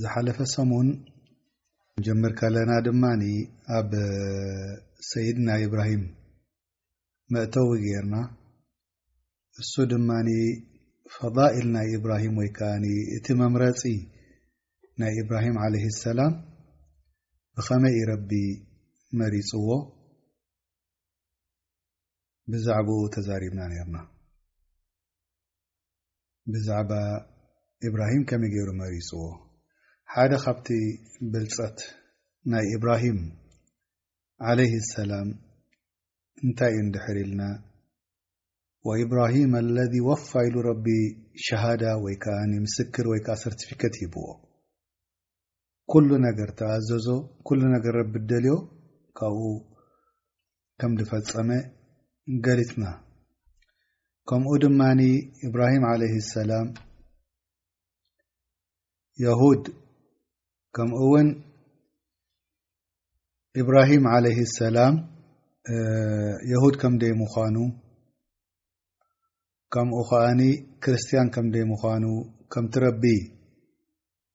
ዝሓለፈ ሰሙን ንጀምር ከለና ድማ ኣብ ሰይድና ኢብራሂም መእተዊ ጌርና እሱ ድማ ፈዳኢል ናይ ኢብራሂም ወይ ከዓ እቲ መምረፂ ናይ ኢብራሂም ዓለይ ሰላም ብኸመይ ረቢ መሪፅዎ ብዛዕባኡ ተዛሪብና ነርና ብዛዕባ ኢብራሂም ከመይ ገይሩ መሪጽዎ ሓደ ካብቲ ብልጸት ናይ ኢብራሂም ዓለይህ ሰላም እንታይ እዩ ንድሕር ኢልና ወኢብራሂም ኣለذ ወፋ ኢሉ ረቢ ሸሃዳ ወይ ከኣ ምስክር ወይ ከኣ ሰርቲፊከት ሂብዎ ኩሉ ነገር ተኣዘዞ ኩሉ ነገር ረቢ ደልዮ ካብኡ ከም ዝፈፀመ ገሊፅና ከምኡ ድማ ኢብራሂም ዓለይ ሰላም የሁድ ከምኡ እውን ኢብራሂም ዓለይ ሰላም የሁድ ከም ደይ ምዃኑ ከምኡ ከዓኒ ክርስትያን ከም ደይ ምዃኑ ከምቲ ረቢ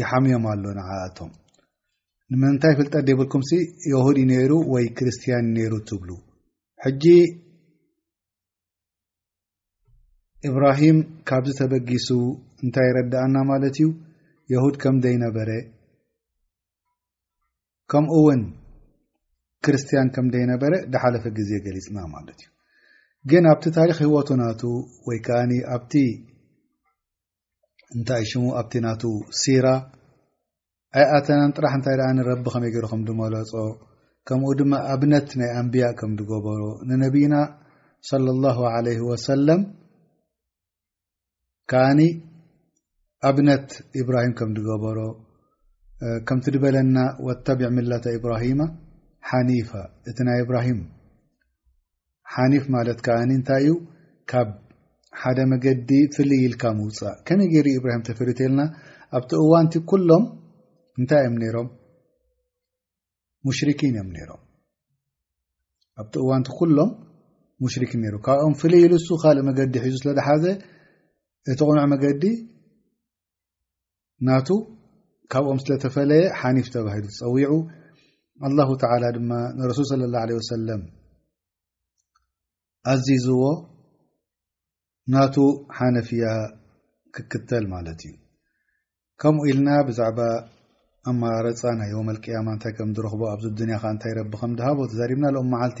ይሓምዮም ኣሎ ንዓኣቶም ንምንታይ ፍልጠት ዘይብልኩም ሲ የሁድ ዩ ነይሩ ወይ ክርስትያን ዩ ነይሩ ትብሉ ሕጂ እብራሂም ካብዚ ተበጊሱ እንታይ ይረዳኣና ማለት እዩ የሁድ ከም ዘይነበረ ከምኡ ውን ክርስትያን ከም ዘይነበረ ድሓለፈ ግዜ ገሊፅና ማለት እዩ ግን ኣብቲ ታሪክ ህወቱ ናቱ ወይ ከኣ ኣብቲ እንታይ ሽሙ ኣብቲ ናቱ ሲራ ኣይኣተናን ጥራሕ እንታይ ደኣ ንረቢ ከመይ ገይሩ ከም ድመለጾ ከምኡ ድማ ኣብነት ናይ ኣንብያ ከም ድገበሮ ንነብይና صለ ላሁ ለይ ወሰለም ከዓኒ ኣብነት ኢብራሂም ከም ድገበሮ ከምቲ ድበለና ወተቢዕ ሚላተ ኢብራሂማ ሓኒፋ እቲ ናይ እብራሂም ሓኒፍ ማለት ከኣ እንታይ እዩ ካብ ሓደ መገዲ ፍልይ ኢልካ ምውፃእ ከመይ ገይሩ ኢብራሂም ተፈሪተልና ኣብቲ እዋንቲ ኩሎም እንታይ እዮም ነይሮም ሙሽርኪን እዮም ነይሮም ኣብቲ እዋንቲ ኩሎም ሙሽርኪን ነይሩ ካብኦም ፍልይ ኢሉ እሱ ካልእ መገዲ ሒዙ ስለ ዝሓዘ እቲ ቕኑዕ መገዲ ናቱ ካብኦም ስለተፈለየ ሓኒፍ ተባሂሉ ዝፀዊዑ ኣላሁ ተላ ድማ ንረሱል ስለ ላ ለ ወሰለም ኣዚዝዎ ናቱ ሓነፍያ ክክተል ማለት እዩ ከምኡ ኢልና ብዛዕባ ኣመራረፃ ናይ ዮመልቅያማ እንታይ ከም ዝረኽቦ ኣብዚ ድንያ ከ እንታይ ረቢ ከም ድሃቦ ተዛሪብና ሎም መዓልቲ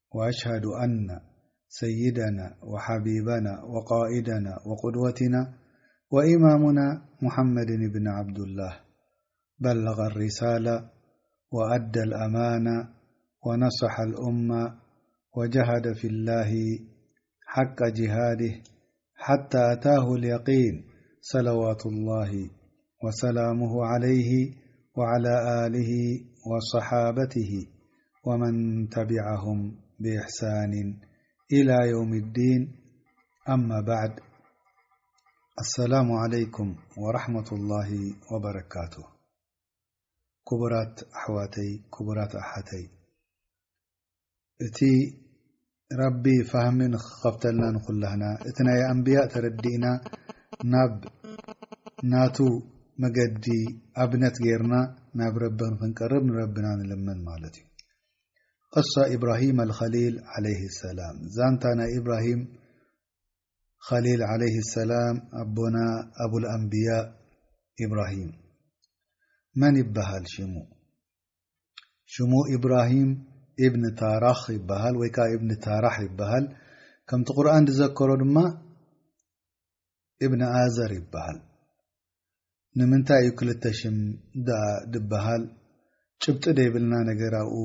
وأشهد أن سيدنا وحبيبنا وقائدنا وقدوتنا وإمامنا محمد بن عبد الله بلغ الرسالة وأدى الأمانة ونصح الأم وجهد في الله حق جهاده حتى أتاه اليقين صلوات الله وسلامه عليه وعلى آله وصحابته ومن تبعهم بإحسان إلى يوم الدين أما بعد السلام عليكم ورحمة الله وبركاته كبرأحو كبرت أح እቲ ረቢ ፋህሚ ንክኸፍተልና ንኩላህና እቲ ናይ ኣንብያ ተረዲእና ናብ ናቱ መገዲ ኣብነት ገይርና ናብ ረቢ ንክንቀርብ ንረብና ንልመን ማለት እዩ ቅሳ ኢብራሂም ኣልኸሊል ዓለይህ ሰላም ዛንታ ናይ ኢብራሂም ኸሊል ዓለይህ ሰላም ኣቦና ኣቡልኣንብያ ኢብራሂም መን ይበሃል ሽሙ ሽሙ ኢብራሂም እብኒ ታራኽ ይበሃል ወይ ከዓ እብኒ ታራሕ ይበሃል ከምቲ ቁርን ዝዘከሮ ድማ እብኒ ኣዘር ይበሃል ንምንታይ እዩ ክልተ ሽም ደኣ ዝበሃል ጭብጢ ደይብልና ነገር ኣብኡ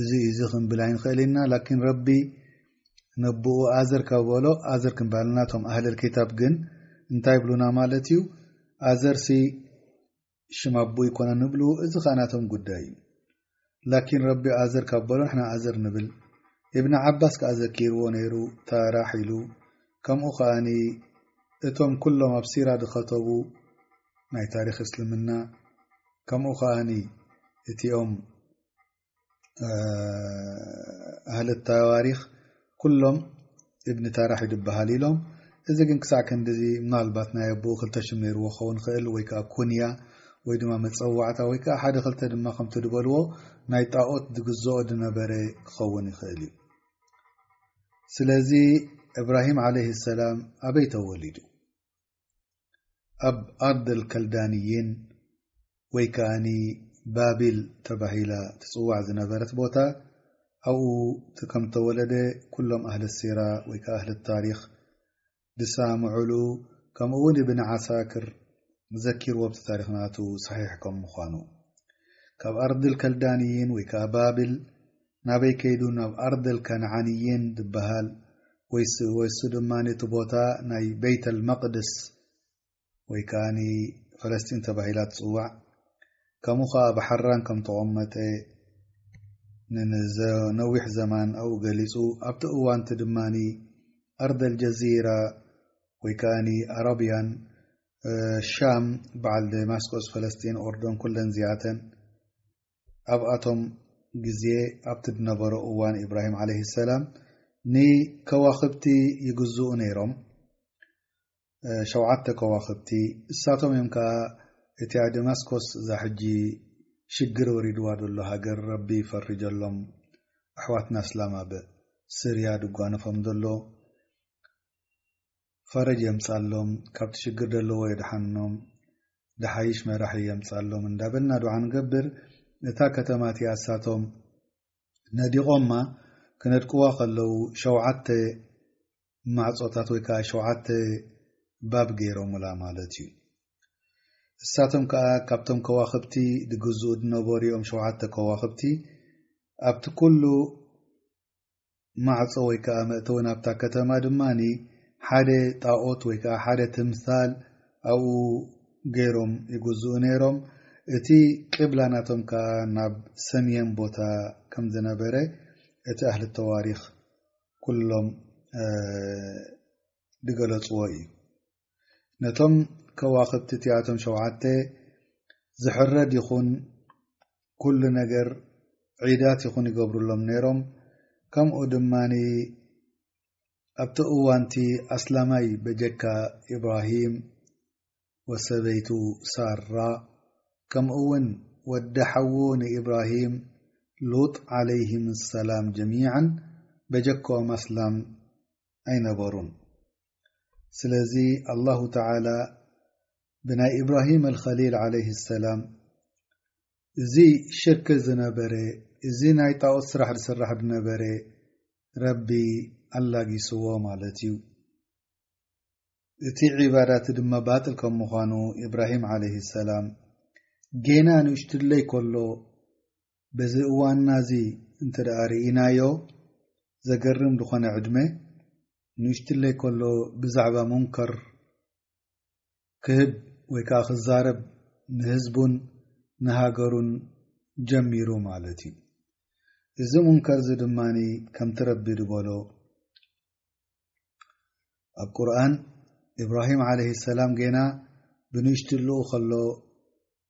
እዚ እዚ ክንብል ኣይንኽእል ኢና ላኪን ረቢ ነብኡ ኣዘር ከበሎ ኣዘር ክንባሃልና ቶም ኣህለል ክታብ ግን እንታይ ይብሉና ማለት እዩ ኣዘርሲ ሽም ኣቦ ይኮነ ንብሉ እዚ ከኣ ናቶም ጉዳይ እዩ ላኪን ረቢ ኣዘር ካብ በሎ ንሕና ኣዘር ንብል እብኒ ዓባስ ከኣ ዘኪርዎ ነይሩ ታራሕ ኢሉ ከምኡ ከኣኒ እቶም ኩሎም ኣብ ሲራ ዝኸተቡ ናይ ታሪክ እስልምና ከምኡ ከኣኒ እቲኦም ኣህሊ ታዋሪክ ኩሎም እብኒ ታራሕ ዩ ድበሃል ኢሎም እዚ ግን ክሳዕ ክንዲዚ ምናልባት ናይ ኣቦኡ ክልተ ሽም ነይርዎ ክኸውን ይኽእል ወይ ከዓ ኩንያ ወይ ድማ መፀዋዕታ ወይ ከዓ ሓደ ክልተ ድማ ከምቲ ዝበልዎ ናይ ጣኦት ዝግዝኦ ዝነበረ ክኸውን ይኽእል እዩ ስለዚ እብራሂም ዓለይህ ሰላም ኣበይ ተወሊዱ ኣብ ኣርድ ኣልከልዳንይን ወይ ከኣኒ ባቢል ተባሂላ ትጽዋዕ ዝነበረት ቦታ ኣብኡ ከምተወለደ ኩሎም ኣህል ሲራ ወይ ከኣ ኣህል ታሪኽ ዝሰምዑሉ ከምኡ ውን እብኒ ዓሳክር ዘኪርዎ ኣብቲ ታሪኽ ናቱ ሰሒሕ ከም ምዃኑ ካብ ኣርድ ኣልከልዳንይን ወይ ከኣ ባቢል ናበይ ከይዱ ናብ ኣርደል ከንዓን እዬን ድበሃል ወይስ ወይሱ ድማ እቲ ቦታ ናይ በይተል መቅድስ ወይ ከኣ ፈለስጢን ተባሂላ ትጽዋዕ ከምኡ ከኣ ብሓራን ከም ተቆመጠ ንነዊሕ ዘማን ኣብኡ ገሊጹ ኣብቲ እዋንቲ ድማ ኣርደል ጀዚራ ወይ ከኣ ኣረብያን ሻም በዓል ደማስቆስ ፈለስጢን ኦርዶን ኩለን እዚኣተን ኣብኣቶም ግዜ ኣብቲ ድነበሮ እዋን ኢብራሂም ዓለይህ ሰላም ንከዋኽብቲ ይግዝኡ ነይሮም ሸውዓተ ከዋኽብቲ እሳቶም እዮም ከኣ እቲኣ ደማስኮስ እዛ ሕጂ ሽግር ወሪድዋ ዘሎ ሃገር ረቢ ይፈርጀሎም ኣሕዋትና ስላም ኣብ ስርያ ድጓነፎም ዘሎ ፈረጅ የምጻሎም ካብቲ ሽግር ደለዎ የድሓኖም ድሓይሽ መራሒ የምጻሎም እንዳበልና ዱዓ ንገብር እታ ከተማ እቲኣ እሳቶም ነዲቆማ ክነድቅዋ ከለው ሸውዓተ ማዕጾታት ወይ ከኣ ሸውዓተ ባብ ገይሮምላ ማለት እዩ እሳቶም ከኣ ካብቶም ከዋክብቲ ድግዝኡ ድነበሩ ኦም ሸውዓተ ከዋክብቲ ኣብቲ ኩሉ ማዕጾ ወይ ከኣ መእተዊ ናብታ ከተማ ድማ ሓደ ጣኦት ወይ ከኣ ሓደ ትምሳል ኣብኡ ገይሮም ይግዝኡ ነይሮም እቲ ቅብላ ናቶም ከኣ ናብ ሰምየን ቦታ ከም ዝነበረ እቲ ኣህሊ ተዋሪኽ ኩሎም ዝገለፅዎ እዩ ነቶም ከዋኽብቲ እቲኣቶም ሸውዓተ ዝሕረድ ይኹን ኩሉ ነገር ዒዳት ይኹን ይገብሩሎም ነይሮም ከምኡ ድማ ኣብቲ እዋንቲ ኣስላማይ በጀካ ኢብራሂም ወሰበይቱ ሳራ ከምኡ ውን ወዲ ሓዉ ንኢብራሂም ሉጥ ዓለይህም ኣሰላም ጀሚዓን በጀክኦም ኣስላም ኣይነበሩን ስለዚ ኣላሁ ተላ ብናይ ኢብራሂም ኣልኸሊል ዓለይ ሰላም እዚ ሽርክ ዝነበረ እዚ ናይ ጣኦት ስራሕ ዝስራሕ ዝነበረ ረቢ ኣላጊስዎ ማለት እዩ እቲ ዒባዳቲ ድማ ባጥል ከም ምዃኑ ኢብራሂም ዓለይ ሰላም ጌና ንእሽትለይ ከሎ በዚ እዋንና እዚ እንተ ርኢናዮ፣ ዘገርም ዝኾነ ዕድመ ንእሽትለይ ከሎ ብዛዕባ ሙንከር ክህብ ወይ ከኣ ክዛረብ ንህዝቡን ንሃገሩን ጀሚሩ ማለት እዩ። እዚ ሙንከር እዚ ድማ ከምቲ ረቢ ድበሎ ኣብ ቁርን፣ እብራሂም ዓለይሂ ሰላም ጌና ብንእሽትልኡ ከሎ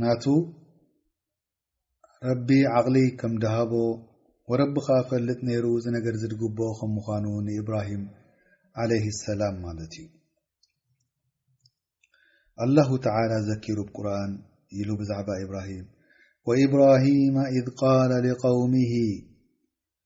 ናቱ ረቢ ዓቕሊ ከም ድሃቦ ወረቢ ከኣ ፈልጥ ነይሩ እዚ ነገር ዝድግብኦ ከም ምዃኑ ንኢብራሂም ዓለይህ ሰላም ማለት እዩ ኣላሁ ተዓላ ዘኪሩ ብ ቁርን ኢሉ ብዛዕባ ኢብራሂም ወኢብራሂማ ኢዝ ቃለ ሊቀውምሂ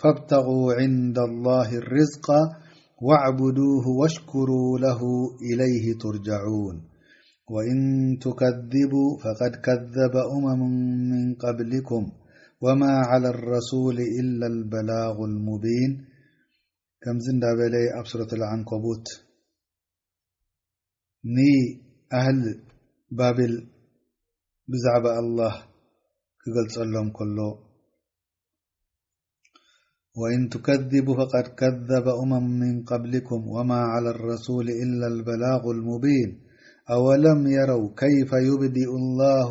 فابتغوا عند الله الرزق واعبدوه واشكروا له إليه ترجعون وإن تكذبوا فقد كذب أمم من قبلكم وما على الرسول إلا البلاغ المبين كمዚ بل ኣ صرة لعنب ن أهل بابل بዛعب الله ክገلሎم كሎ وإن تكذب فقد كذب أمم من قبلكم وما على الرسول إلا البلاغ المبين أولم يروا كيف يبدئ الله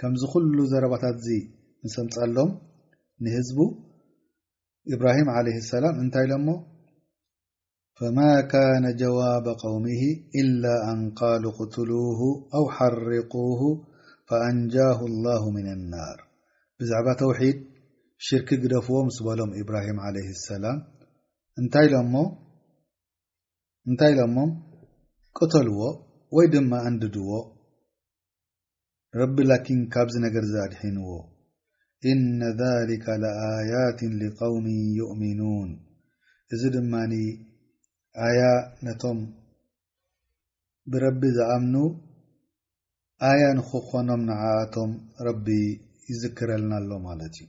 ከምዚ ኩሉ ዘረባታት እዚ ምስ ኣምጻሎም ንህዝቡ ኢብራሂም ዓለይሂ ሰላም እንታይ ኢሎሞ ፈማ ካነ ጀዋበ ቀውሚሂ ኢላ ኣን ቃሉ ቅትሉሁ ኣው ሓርቁሁ ፈኣንጃሁ ላሁ ምና ናር ብዛዕባ ተውሒድ ሽርኪ ግደፍዎ ምስ በሎም ኢብራሂም ዓለይሂ ሰላም እንታይ ኢሎሞ እንታይ ኢሎሞም ቅተልዎ ወይ ድማ ኣንድድዎ ረቢ ላኪን ካብዚ ነገርዚ ኣድሒንዎ ኢነ ዛሊከ ለኣያትን ሊቀውሚን ዩእሚኑን እዚ ድማ ኣያ ነቶም ብረቢ ዝኣምኑ ኣያ ንክኾኖም ንዓኣቶም ረቢ ይዝክረልና ኣሎ ማለት እዩ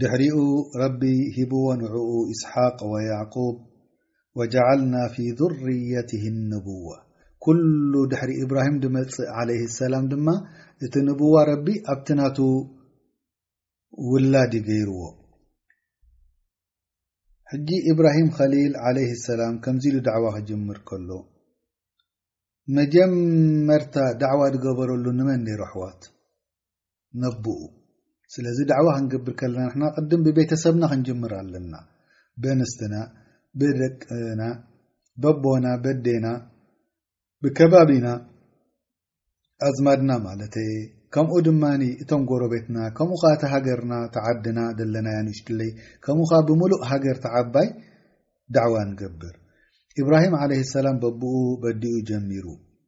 ድሕሪኡ ረቢ ሂብዎ ንዕኡ ኢስሓቅ ወያዕቁብ ወጃዓልና ፊ ዙርየትህ ንቡዋ ኩሉ ድሕሪ ኢብራሂም ድመጽእ ዓለይህ ሰላም ድማ እቲ ንቡዋ ረቢ ኣብቲ ናቱ ውላድ ይገይርዎ ሕጂ ኢብራሂም ኸሊል ዓለይህ ሰላም ከምዚ ኢሉ ዳዕዋ ክጅምር ከሎ መጀመርታ ዳዕዋ ዝገበረሉ ንመን ነይሩ ኣሕዋት ነቦኡ ስለዚ ዳዕዋ ክንገብር ከለና ንሕና ቅድም ብቤተሰብና ክንጅምር ኣለና በንስትና ብደቅና በቦና በዴና ብከባቢና ኣዝማድና ማለት የ ከምኡ ድማ እቶም ጎረቤትና ከምኡ ከዓ እቲ ሃገርና ተዓድና ደለናያ ንሽክለይ ከምኡ ከዓ ብምሉእ ሃገር ተዓባይ ዳዕዋ ንገብር ኢብራሂም ዓለ ሰላም በቦኡ በዲኡ ጀሚሩ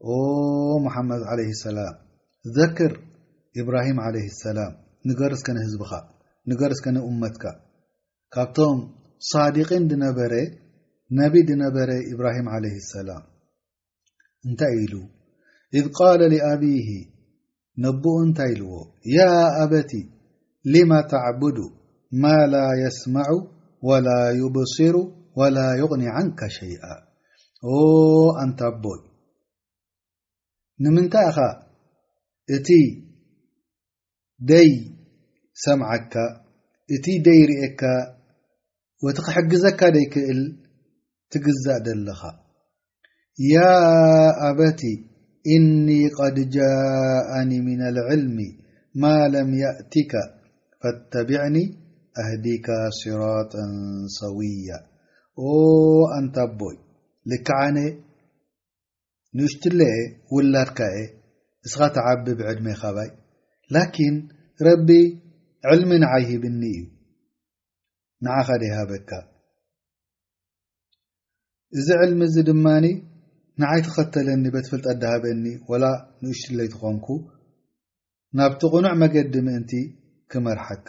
ኦ መሓመድ ዓለይሂ ሰላም ዘክር ኢብራሂም ዓለይሂ ሰላም ንገር እስከ ንህዝብኻ ንገር እስከ ንኡመትካ ካብቶም ሳዲቂን ድነበረ ነቢ ድነበረ ኢብራሂም ዓለይሂ ሰላም እንታይ ኢሉ ኢዝ ቃለ ሊኣብሂ ነቦኡ እንታይ ኢልዎ ያ ኣበቲ ሊማ ተዕቡዱ ማ ላ የስመዑ ወላ ዩብሲሩ ወላ ዩቕኒ ዓንካ ሸይኣ ኦ ኣንታ ኣቦይ ንምንታይ ኢኻ እቲ ደይ ሰምዓካ እቲ ደይ ርእካ ወቲ ክሕግዘካ ደይክእል ትግዛእ ደለኻ ያ ኣበቲ እኒ ቐድ ጃእኒ ምና ልዕልሚ ማ ለም ያእቲካ ፈተቢዕኒ ኣህዲካ ስራጣ ሰውያ ኦ ኣንታ ኣቦይ ልክዓነ ንእሽትለየ ውላድካየ እስኻ ተዓቢ ብዕድሜ ካባይ ላኪን ረቢ ዕልሚ ንዓይ ሂብኒ እዩ ንዓኻ ደይሃበካ እዚ ዕልሚ እዚ ድማ ንዓይ ተኸተለኒ በቲ ፍልጠት ዳሃበኒ ወላ ንእሽለይ ትኾንኩ ናብቲ ቕኑዕ መገዲ ምእንቲ ክመርሓካ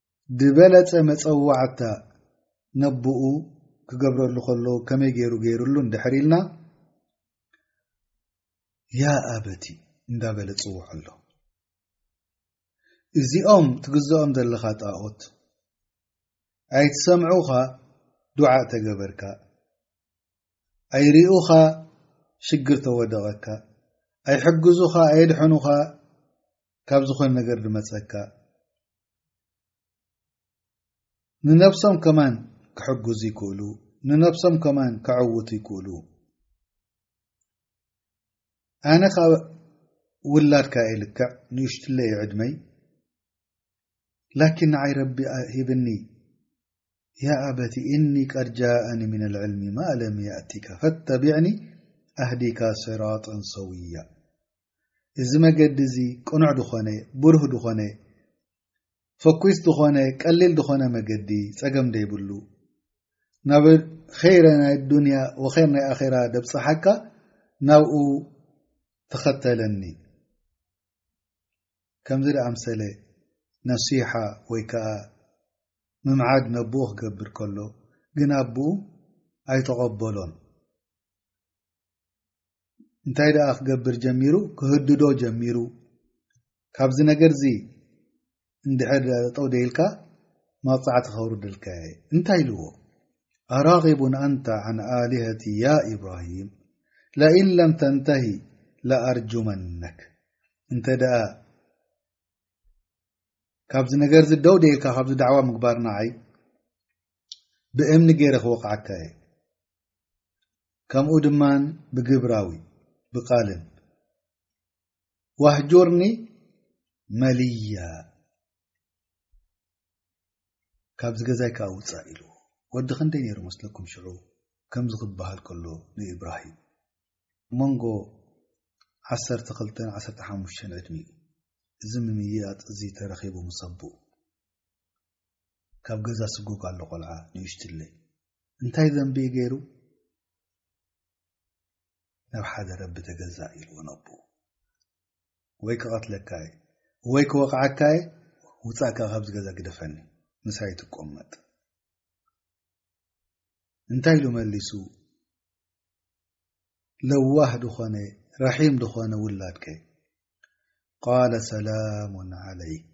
ድበለጸ መጸዋዕታ ነብኡ ክገብረሉ ከሎ ከመይ ገይሩ ገይርሉ እንድሕር ኢልና ያ ኣበቲ እንዳበለ ጽውዖ ኣሎ እዚኦም ትግዝኦም ዘለኻ ጣኦት ኣይትሰምዑኻ ዱዓእ ተገበርካ ኣይርኡኻ ሽግር ተወደቐካ ኣይሕግዙኻ ኣየድሐኑኻ ካብ ዝኾነ ነገር ድመጸካ ንነብሶም ከማን ክሕግዙ ይክእሉ ንነብሶም ከማን ክዕውቱ ይክእሉ ኣነ ካብ ውላድካ እየ ልክዕ ንእሽትለ ዩ ዕድመይ ላኪን ንዓይ ረቢ ሂብኒ ያ ኣበቲ እኒ ቀድ ጃእኒ ምን ልዕልሚ ማ ለም የእቲካ ፈተቢዕኒ ኣህዲካ ስራጥን ሰውያ እዚ መገዲ እዚ ቅኑዕ ድኾነ ብሩህ ድኾነ ፈኲስ ድኾነ ቀሊል ድኾነ መገዲ ጸገም ደይብሉ ናብ ኸይረ ናይ ኣዱንያ ወኸይር ናይ ኣኼራ ደብጽሓካ ናብኡ ተኸተለኒ ከምዚ ደኣምሰለ ነሲሓ ወይ ከኣ ምምዓድ ነብኡ ክገብር ከሎ ግን ኣቦኡ ኣይተቐበሎን እንታይ ደኣ ክገብር ጀሚሩ ክህድዶ ጀሚሩ ካብዚ ነገር እዚ እንድሕር ጠው ደኢልካ መቕጻዕቲ ከውርድልካ እየ እንታይ ኢልዎ ኣራغቡ ኣንታ ን ኣሊሀቲ ያ ኢብራሂም ለእን ለም ተንተሂ ለኣርጁመነክ እንተ ደኣ ካብዚ ነገር ዚ ደው ደኢልካ ካብዚ ዳዕዋ ምግባር ንዓይ ብእምኒ ገይረ ክወቕዓካ እየ ከምኡ ድማ ብግብራዊ ብቃልን ዋህጆርኒ መልያ ካብዚ ገዛይ ከዓ ውፃእ ኢሉ ወዲ ክንደይ ነይሩ መስለኩም ሽዑ ከምዚ ክበሃል ከሎ ንኢብራሂም መንጎ 1215 ዕድሚ እዩ እዚ ምምይያጥ እዚ ተረኺቡ ምሰቡ ካብ ገዛ ስጉግ ኣሎ ቆልዓ ንእሽትለይ እንታይ ዘንቢኢ ገይሩ ናብ ሓደ ረቢ ተገዛእ ኢልዎ ነብኡ ወይ ክቐትለካ እየ ወይ ክወቕዓካ እየ ውፃእካ ካብዚ ገዛ ግደፈኒ ምሳይ ትቆመጥ እንታይ ኢሉ መሊሱ ለዋህ ዝኾነ ረሒም ዝኾነ ውላድከ ቃለ ሰላሙን ዓለይክ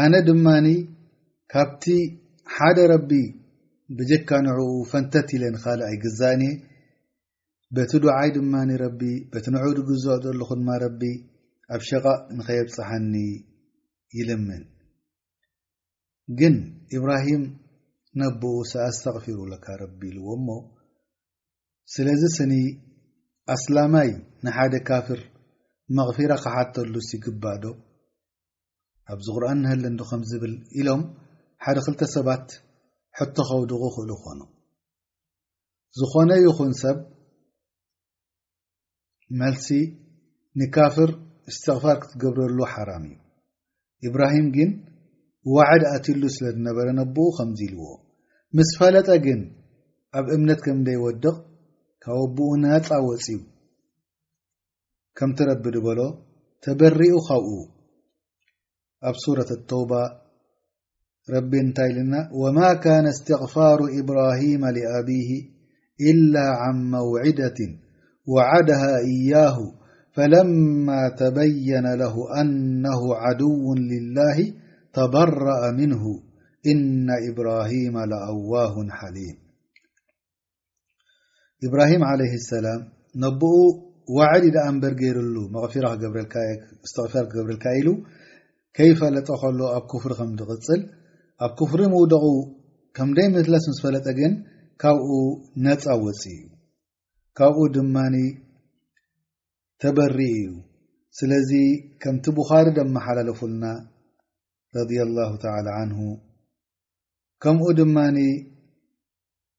ኣነ ድማኒ ካብቲ ሓደ ረቢ ብጀካ ንዕኡ ፈንተት ኢለ ንካልእ ኣይግዛእን እየ በቲ ዱዓይ ድማ ረቢ በቲ ንዑ ድግዝኦ ዘለኹ ድማ ረቢ ኣብ ሸቓእ ንኸየብፅሓኒ ይልምን ግን ኢብራሂም ነብኡ ሰኣስተቕፊሩ ለካ ረቢ ኢልዎ እሞ ስለዚ ስኒ ኣስላማይ ንሓደ ካፍር መቕፊራ ክሓተሉስ ይግባእ ዶ ኣብዚ ቁርን ንሀሊ እንዶ ከም ዝብል ኢሎም ሓደ ክልተ ሰባት ሕቶ ከውድቑ ክእሉ ክኾኑ ዝኾነ ይኹን ሰብ መልሲ ንካፍር እስትቕፋር ክትገብረሉ ሓራም እዩ ኢብራሂም ግን ዋዕድ ኣትሉ ስለ ዝነበረ ነብኡ ከምዚ ኢልዎ ምስ ፈለጠ ግን ኣብ እምነት ከም ደይወድቕ ካብ ኣቦኡ ናፃ ወፅዩ ከምትረብድ በሎ ተበሪኡ ኻብኡ أب صورة التوبة رب نت لنا وما كان استغفار إبراهيم لأبيه إلا عن موعدة وعدها إياه فلما تبين له أنه عدو لله تبرأ منه إن إبراهيم لأواه حليم ኢብራሂም ዓለይህ ሰላም ነቦኡ ዋዕሊ ደኣ እምበር ገይርሉ መቕፊራ ክገብረልካ እስትቕፋር ክገብረልካ ኢሉ ከይፈለጠ ከሎ ኣብ ኩፍሪ ከም ድቕፅል ኣብ ኩፍሪ ምውደቑ ከም ደይ ምትለስ ምስ ፈለጠ ግን ካብኡ ነፃ ወፅ እዩ ካብኡ ድማ ተበሪ እዩ ስለዚ ከምቲ ቡኻሪ ደመሓላለፉልና ረድያ ላሁ ተላ ዓንሁ ከምኡ ድማ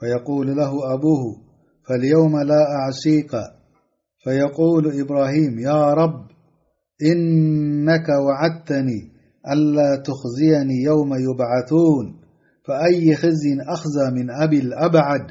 فيقول له أبوه فاليوم لا أعصيك فيقول إبراهيم يا رب إنك وعدتني ألا تخزيني يوم يبعثون فأي خزي أخزى من أبي الأبعد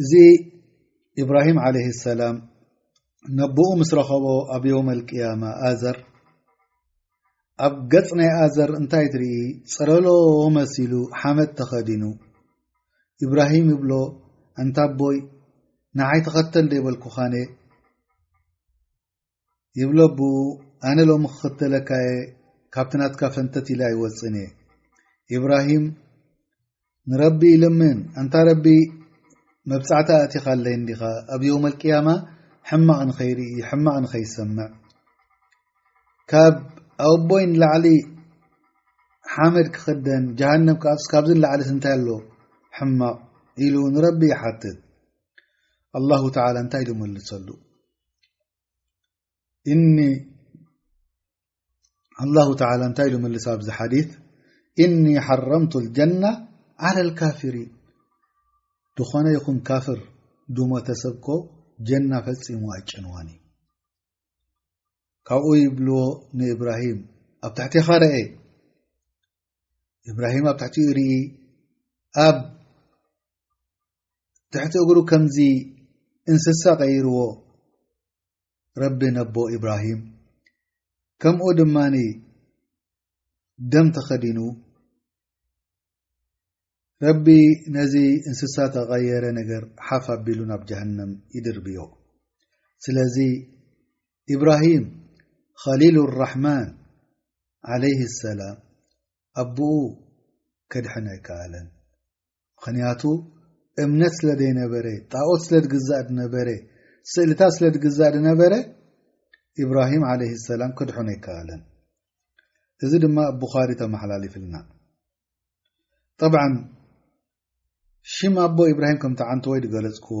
እዚ ኢብራሂም ዓለ ሰላም ነቦኡ ምስ ረኸቦ ኣብ ዮውም ኣልቅያማ ኣዘር ኣብ ገጽ ናይ ኣዘር እንታይ ትርኢ ጸረሎ መሲሉ ሓመድ ተኸዲኑ ኢብራሂም ይብሎ እንታ ኣቦይ ንዓይ ተኸተል ዶይበልኩኻነ ይብሎ ኣቡኡ ኣነ ሎሚ ክኽተለካ እየ ካብቲ ናትካ ፈንተት ኢለ ኣይወፅእን እየ ኢብራሂም ንረቢ ኢልምን ኣንታ ረቢ መብፃዕታ ኣእቲኻ ኣለይ እንዲኻ ኣብ ዮም ኣልቅያማ ሕማቕ ንኸይርኢ ሕማቕ ንኸይሰምዕ ካብ ኣቦይ ንላዕሊ ሓመድ ክኽደን ጀሃንም ክኣፍስ ካብዚ ንላዕሊ ስንታይ ኣሎ ሕማቕ ኢሉ ንረቢ ይሓትት ኣላሁ ተዓላ እንታይ ኢሉ መልሰሉ እኒ ኣላሁ ተላ እንታይ ኢሉ መልስ ኣብዚ ሓዲ እኒ ሓረምቱ ልጀና ዓላ ልካፍሪን ዝኾነ ይኹን ካፍር ድሞተሰብኮ ጀና ፈፂሙ ኣይጨንዋን እዩ ካብኡ ይብልዎ ንእብራሂም ኣብ ታሕቲ ኻ ረአ እብራሂም ኣብ ታሕቲ ርኢ ኣብ ትሕቲ እግሩ ከምዚ እንስሳ ቀይርዎ ረቢ ነቦ ኢብራሂም ከምኡ ድማ ደም ተኸዲኑ ረቢ ነዚ እንስሳ ተቀየረ ነገር ሓፍ ኣቢሉ ናብ ጀሃንም ይድርብዮ ስለዚ ኢብራሂም ኸሊሉ ራሕማን ዓለይህ ሰላም ኣቦኡ ከድሐነ ኣይከኣለን ምክንያቱ እምነት ስለ ዘይነበረ ጣኦት ስለ ድግዛእ ድነበረ ስእልታት ስለ ድግዛእ ድነበረ ኢብራሂም ዓለ ሰላም ክድሑን ኣይከኣለን እዚ ድማ ብ ቡኻሪ ተመሓላሊፍልና ጠብዓ ሽም ኣቦ ኢብራሂም ከምተዓንተወይ ድገለፅክዎ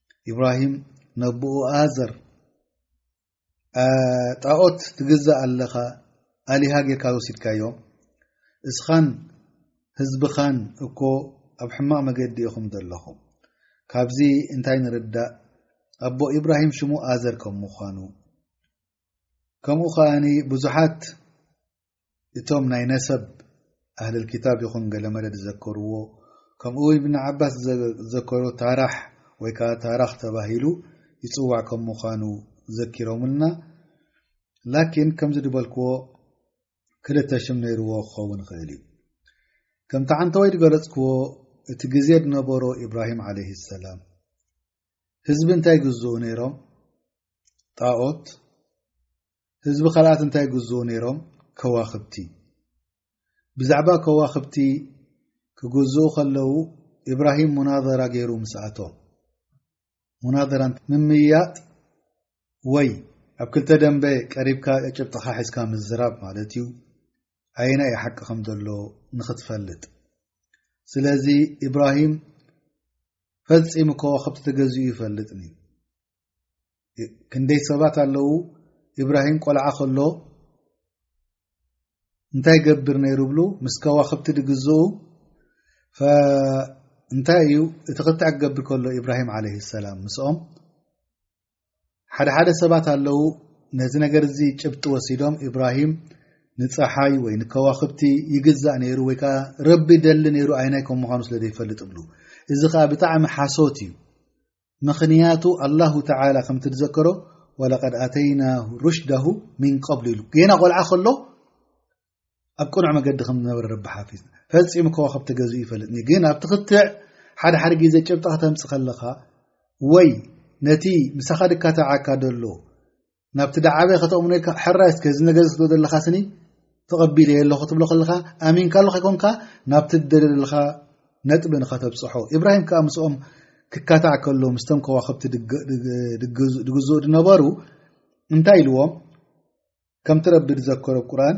ኢብራሂም ነቦኡ ኣዘር ጣኦት ትግዛእ ኣለኻ ኣሊሃ ጌርካ ዝወሲድካዮ እስኻን ህዝብኻን እኮ ኣብ ሕማቕ መገዲ ኢኹም ዘለኹም ካብዚ እንታይ ንርዳእ ኣቦ ኢብራሂም ሽሙ ኣዘር ከም ምዃኑ ከምኡ ከኣ ብዙሓት እቶም ናይ ነሰብ ኣህሊ ልክታብ ይኹን ገለመለ ዝዘከርዎ ከምኡ ውን ብኒ ዓባስ ዝዘከሮ ታራሕ ወይ ከዓ ታራኽ ተባሂሉ ይፅዋዕ ከም ምዃኑ ዘኪሮምልና ላኪን ከምዚ ድበልክዎ ክልተ ሽም ነይርዎ ክኸውን ይኽእል እዩ ከምቲ ዓንተወይ ዝገለፅክዎ እቲ ግዜ ዝነበሮ ኢብራሂም ዓለይ ሰላም ህዝቢ እንታይ ግዝኡ ነይሮም ጣኦት ህዝቢ ካልኣት እንታይ ይግዝኡ ነይሮም? ከዋኽብቲ። ብዛዕባ ከዋኽብቲ ክግዝኡ ከለዉ ኢብራሂም ሙናዘራ ገይሩ ምስኣቶም ሙናዘራ ምምይያጥ ወይ ኣብ ክልተ ደንበ ቀሪብካ ጭብጥኻ ሒዝካ ምዝራብ ማለት እዩ ኣየና ዩ ሓቂ ከም ዘሎ ንኽትፈልጥ ስለዚ ኢብራሂም ፈፂሙ ከዋክብቲ ተገዚኡ ይፈልጥኒ ክንደይ ሰባት ኣለዉ ኢብራሂም ቆልዓ ከሎ እንታይ ገብር ነይሩ ብሉ ምስ ከዋክብቲ ድግዝኡ እንታይ እዩ እቲ ክትዕ ክገብር ከሎ ኢብራሂም ዓለ ሰላም ምስኦም ሓደ ሓደ ሰባት ኣለዉ ነዚ ነገር እዚ ጭብጢ ወሲዶም ኢብራሂም ንፀሓይ ወይ ንከዋክብቲ ይግዛእ ነይሩ ወይ ከዓ ረቢ ደሊ ነይሩ ኣይናይ ከም ምዃኑ ስለ ዘይፈልጥ ብሉ እዚ ከዓ ብጣዕሚ ሓሶት እዩ ምኽንያቱ ኣላሁ ተላ ከምቲ ዝዘከሮ ወለቀድ ኣተይና ሩሽዳሁ ምን ቀብሉ ኢሉ ገና ቆልዓ ከሎ ኣብ ቅኑዕ መገዲ ከም ዝነበረ ረቢ ሓፊዝ ፈፂሙ ከዋከብ ተገዝ ይፈልጥ ግን ኣብቲ ክትዕ ሓደ ሓደ ግዜ ጭብጣ ክተምፅ ከለካ ወይ ነቲ ምሳኻ ድካታዓካ ደሎ ናብቲ ዳዓበ ከተእምኖ ኢልካ ሕራይ እስከ እዚ ነገር ዝስዶ ዘለካ ስኒ ተቐቢለ የ ኣለኹ ትብሎ ከለካ ኣሚንካ ኣሉ ከይኮንካ ናብቲ ደለ ዘለካ ነጥቢ ንኸተብፅሖ ኢብራሂም ከዓ ምስኦም ክካታዕ ከሎ ምስቶም ከዋክብቲ ድግዝኡ ድነበሩ እንታይ ኢልዎም ከምቲ ረቢ ዝዘከሮ ቁርን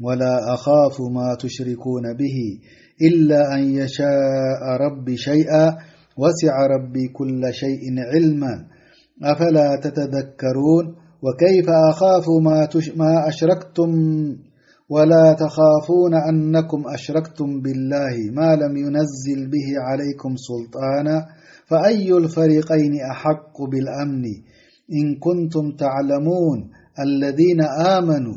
ولا أخاف ما تشركون به إلا أن يشاء ربي شيئا وسع ربي كل شيء علما أفلا تتذكرون وكيف أخافوا ما أشركتم ولا تخافون أنكم أشركتم بالله ما لم ينزل به عليكم سلطانا فأي الفريقين أحق بالأمن إن كنتم تعلمون الذين آمنوا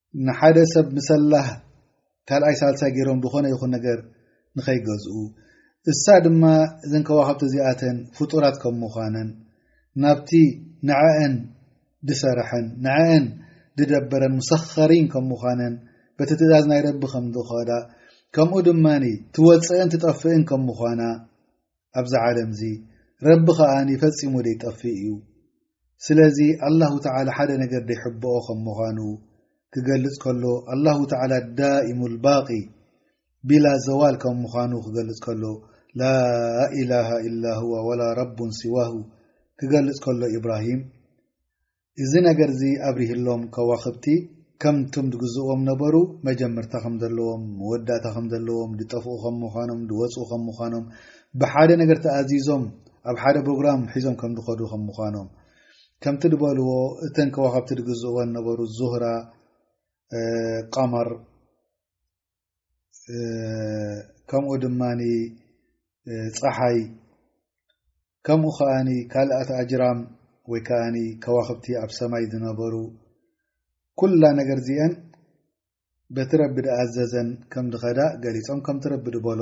ንሓደ ሰብ ምሰላህ ካልኣይ ሳልሳይ ገይሮም ዝኾነ ይኹን ነገር ንኸይገዝኡ እሳ ድማ እዘን ከዋኸብቲ እዚኣተን ፍጡራት ከም ምዃነን ናብቲ ንዐአን ድሰርሐን ንዐአን ድደበረን ሙሰኸሪን ከም ምዃነን በቲ ትእዛዝ ናይ ረቢ ከም ዝኸዳ ከምኡ ድማ ትወፅእን ትጠፍእን ከም ምዃና ኣብዛ ዓለምዚ ረቢ ከኣ ፈጺሙ ደይጠፍእ እዩ ስለዚ ኣላሁ ተላ ሓደ ነገር ደይሕብኦ ከም ምዃኑ ክገልጽ ከሎ ኣላሁ ተላ ዳኢሙ ልባቂ ቢላ ዘዋል ከም ምዃኑ ክገልጽ ከሎ ላኢላሃ ኢላ ሁዋ ወላ ረቡን ሲዋሁ ክገልጽ ከሎ ኢብራሂም እዚ ነገርዚ ኣብሪህሎም ከዋኽብቲ ከምቱም ድግዝእዎም ነበሩ መጀምርታ ከም ዘለዎም መወዳእታ ከም ዘለዎም ድጠፍኡ ከም ምዃኖም ድወጽኡ ከም ምዃኖም ብሓደ ነገር ተኣዚዞም ኣብ ሓደ ፕሮግራም ሒዞም ከም ድኸዱ ከም ምዃኖም ከምቲ ድበልዎ እተን ከዋኽብቲ ድግዝእዎን ነበሩ ዙህራ ቃመር ከምኡ ድማ ፀሓይ ከምኡ ከዓ ካልኣት ኣጅራም ወይ ከዓ ከዋክብቲ ኣብ ሰማይ ዝነበሩ ኩላ ነገር እዚአን በቲ ረቢ ድኣዘዘን ከም ድኸዳ ገሊፆም ከምቲ ረቢ ድበሎ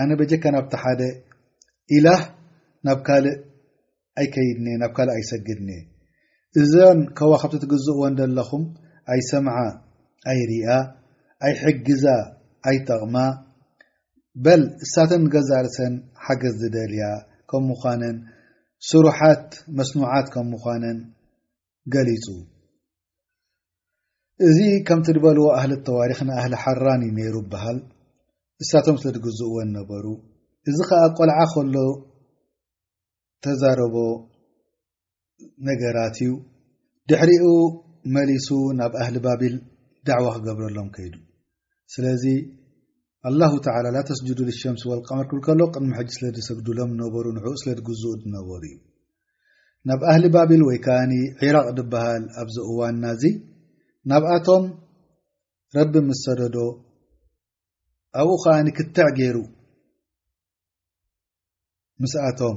ኣነ በጀካ ናብቲ ሓደ ኢላህ ናብ ካልእ ኣይከይድኒ ናብ ካልእ ኣይሰግድኒ እዘን ከዋክብቲ ትግዝእዎን ዘለኹም ኣይሰምዓ ኣይርኣ ኣይሕግዛ ኣይጠቕማ በል እሳተን ገዛእ ርእሰን ሓገዝ ዝደልያ ከም ምዃነን ስሩሓት መስኑዓት ከም ምዃነን ገሊጹ። እዚ ከምቲ ድበልዎ ኣህሊ ተዋሪክ ንኣህሊ ሓራን እዩ ነይሩ በሃል እሳቶም ስለ ድግዝእዎን ነበሩ እዚ ከኣ ቆልዓ ከሎ ተዛረቦ ነገራት እዩ ድሕሪኡ መሊሱ ናብ ኣህሊ ባቢል ዳዕዋ ክገብረሎም ከይዱ ስለዚ ኣላሁ ተላ ላተስጅዱ ልሸምሲ ወልቀመር ክብል ከሎ ቅድሚ ሕጂ ስለ ድሰግዱሎም ነበሩ ንዕኡ ስለ ድግዝኡ ድነበሩ እዩ ናብ ኣህሊ ባቢል ወይ ከኣ ዒራቅ ድበሃል ኣብዚ እዋንና እዚ ናብኣቶም ረቢ ምስ ሰደዶ ኣብኡ ከኣ ክትዕ ገይሩ ምስኣቶም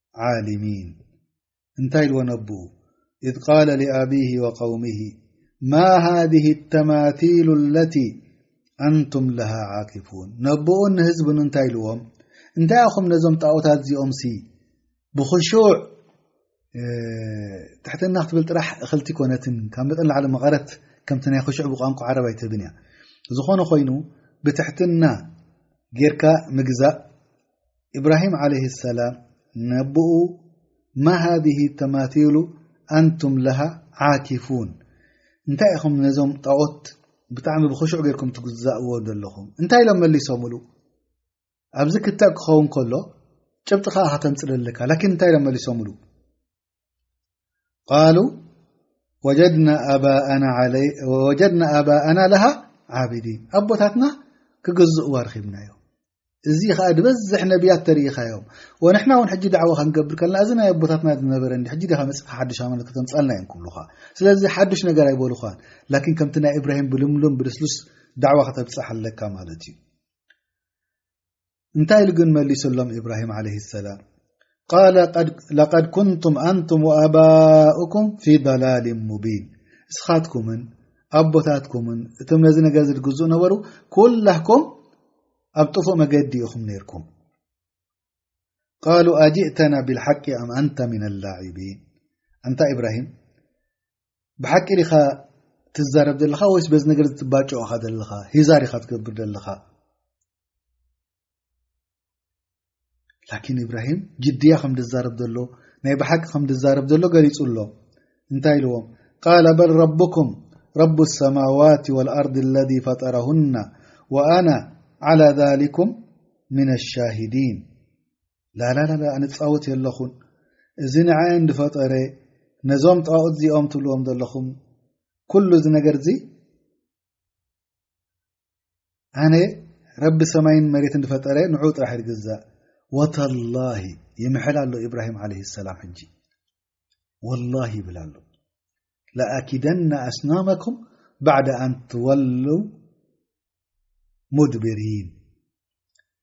ዓሊሚን እንታይ ኢልዎ ነብኡ ኢዝ ቃለ ሊኣብሂ ወቀውምሂ ማ ሃዚህ ተማቲሉ ለቲ ኣንቱም ለሃ ዓኪፉን ነብኡን ንህዝብን እንታይ ኢልዎም እንታይ ኣኹም ነዞም ጣኦታት እዚኦም ሲ ብክሹዕ ትሕትና ክትብል ጥራሕ እክልቲ ኮነትን ካብ መጠን ላዕሊ መቐረት ከምቲ ናይ ክሹዕ ብቋንቋ ዓረብ ኣይትህብን እያ ዝኾነ ኮይኑ ብትሕትና ጌርካ ምግዛእ ኢብራሂም ዓለይሂ ሰላም ነቦኡ ማ ሃዚሂ ተማሲሉ ኣንቱም ለሃ ዓኪፉን እንታይ ኢኹም ነዞም ጣኦት ብጣዕሚ ብኹሹዕ ጌርኩም ትግዛእዎ ዘለኹም እንታይ ኢሎም መሊሶምሉ ኣብዚ ክታብ ክኸውን ከሎ ጭብጢ ከዓ ከተምፅለለካ ላኪን እንታይ ኢሎም መሊሶምሉ ቃሉ ወጀድና ኣባእና ለሃ ዓብዲን ኣቦታትና ክግዝእዋ ርኺብና ዮም እዚ ከዓ ድበዝሕ ነብያት ተርኢኻዮም ወንሕና ውን ሕጂ ዳዕዋ ክንገብር ከለና እዚ ናይ ኣቦታትና ዝነበረ ሕጂ ዲካ መፅእካ ሓዱሽ ኣመለት ክተምፃልና እዮም ክብሉካ ስለዚ ሓዱሽ ነገር ኣይበሉኳን ላኪን ከምቲ ናይ እብራሂም ብልምሉም ብልስሉስ ዳዕዋ ክተብፅሕ ኣለካ ማለት እዩ እንታይ ኢሉ ግን መሊሱሎም ኢብራሂም ዓለይህ ሰላም ቃል ለቀድ ኩንቱም ኣንቱም ወኣባኡኩም ፊ ضላል ሙቢን እስኻትኩምን ኣቦታትኩምን እቶም ነዚ ነገር ዝድግዝኡ ነበሩ ኩላኩም ኣብ ጥፉእ መገዲ ኢኹም ነርኩም ቃሉ ኣጅእተና ብልሓቂ ኣም ኣንተ ምና ላዒቢን ኣንታ ኢብራሂም ብሓቂ ዲኻ ትዛረብ ዘለኻ ወይስ በዚ ነገር ዝትባጨኦ ኻ ዘለኻ ሂዛር ኢኻ ትገብር ዘለኻ ላኪን ኢብራሂም ጅድያ ከም ድዛረብ ዘሎ ናይ ብሓቂ ከም ድዛረብ ዘሎ ገሊጹ ኣሎ እንታይ ኢልዎም ቃል በል ረብኩም ረብ ሰማዋት ወልኣርድ ለذ ፈጠረሁና ወኣና ዓላ ذሊኩም ምና ሻሂዲን ላላላ ኣንፃወት የለኹን እዚ ንዓእን ዝፈጠረ ነዞም ጣኦት እዚኦም ትብልዎም ዘለኹም ኩሉ እዚ ነገር እዚ ኣነ ረቢ ሰማይን መሬትን ዝፈጠረ ንዑ ጥራሕ ይግዛእ ወተላ ይምሐል ኣሎ ኢብራሂም ለ ሰላም ሕጂ ወላ ይብል ኣሎ ለኣኪደና ኣስናመኩም ባዕዳ ኣንትወሉ ሙድብሪን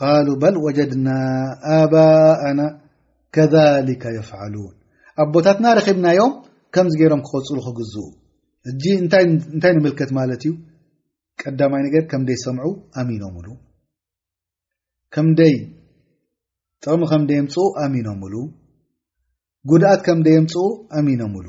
ቃሉ በል ወጀድና ኣባእና ከሊከ የፍዓሉን ኣቦታትና ረኺብናዮም ከምዚ ገይሮም ክቐፅሉ ክግዝኡ እጂ እንታይ ንምልከት ማለት እዩ ቀዳማይ ነገር ከም ደይ ሰምዑ ኣሚኖምሉ ከም ደይ ጥቕሚ ከም ደየምፅኡ ኣሚኖምሉ ጉድኣት ከም ደየምፅኡ ኣሚኖምሉ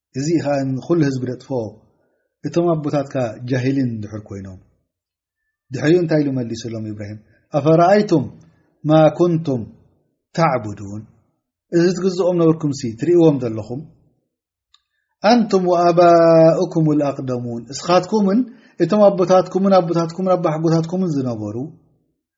እዚ ኸዓ ንኩሉ ህዝቢ ደጥፍኦ እቶም ኣቦታትካ ጃሂሊን ድሕር ኮይኖም ድሕሪኡ እንታይ ኢሉ መሊሱሎም ኢብራሂም ኣፈረኣይቱም ማ ኩንቱም ተዕቡዱን እዚ ትግዝኦም ነበርኩም ሲ ትርእዎም ዘለኹም ኣንቱም ወኣባኡኩም ኣቅደሙን እስኻትኩምን እቶም ኣቦታትኩምን ኣቦታትኩምን ኣባሓጎታትኩምን ዝነበሩ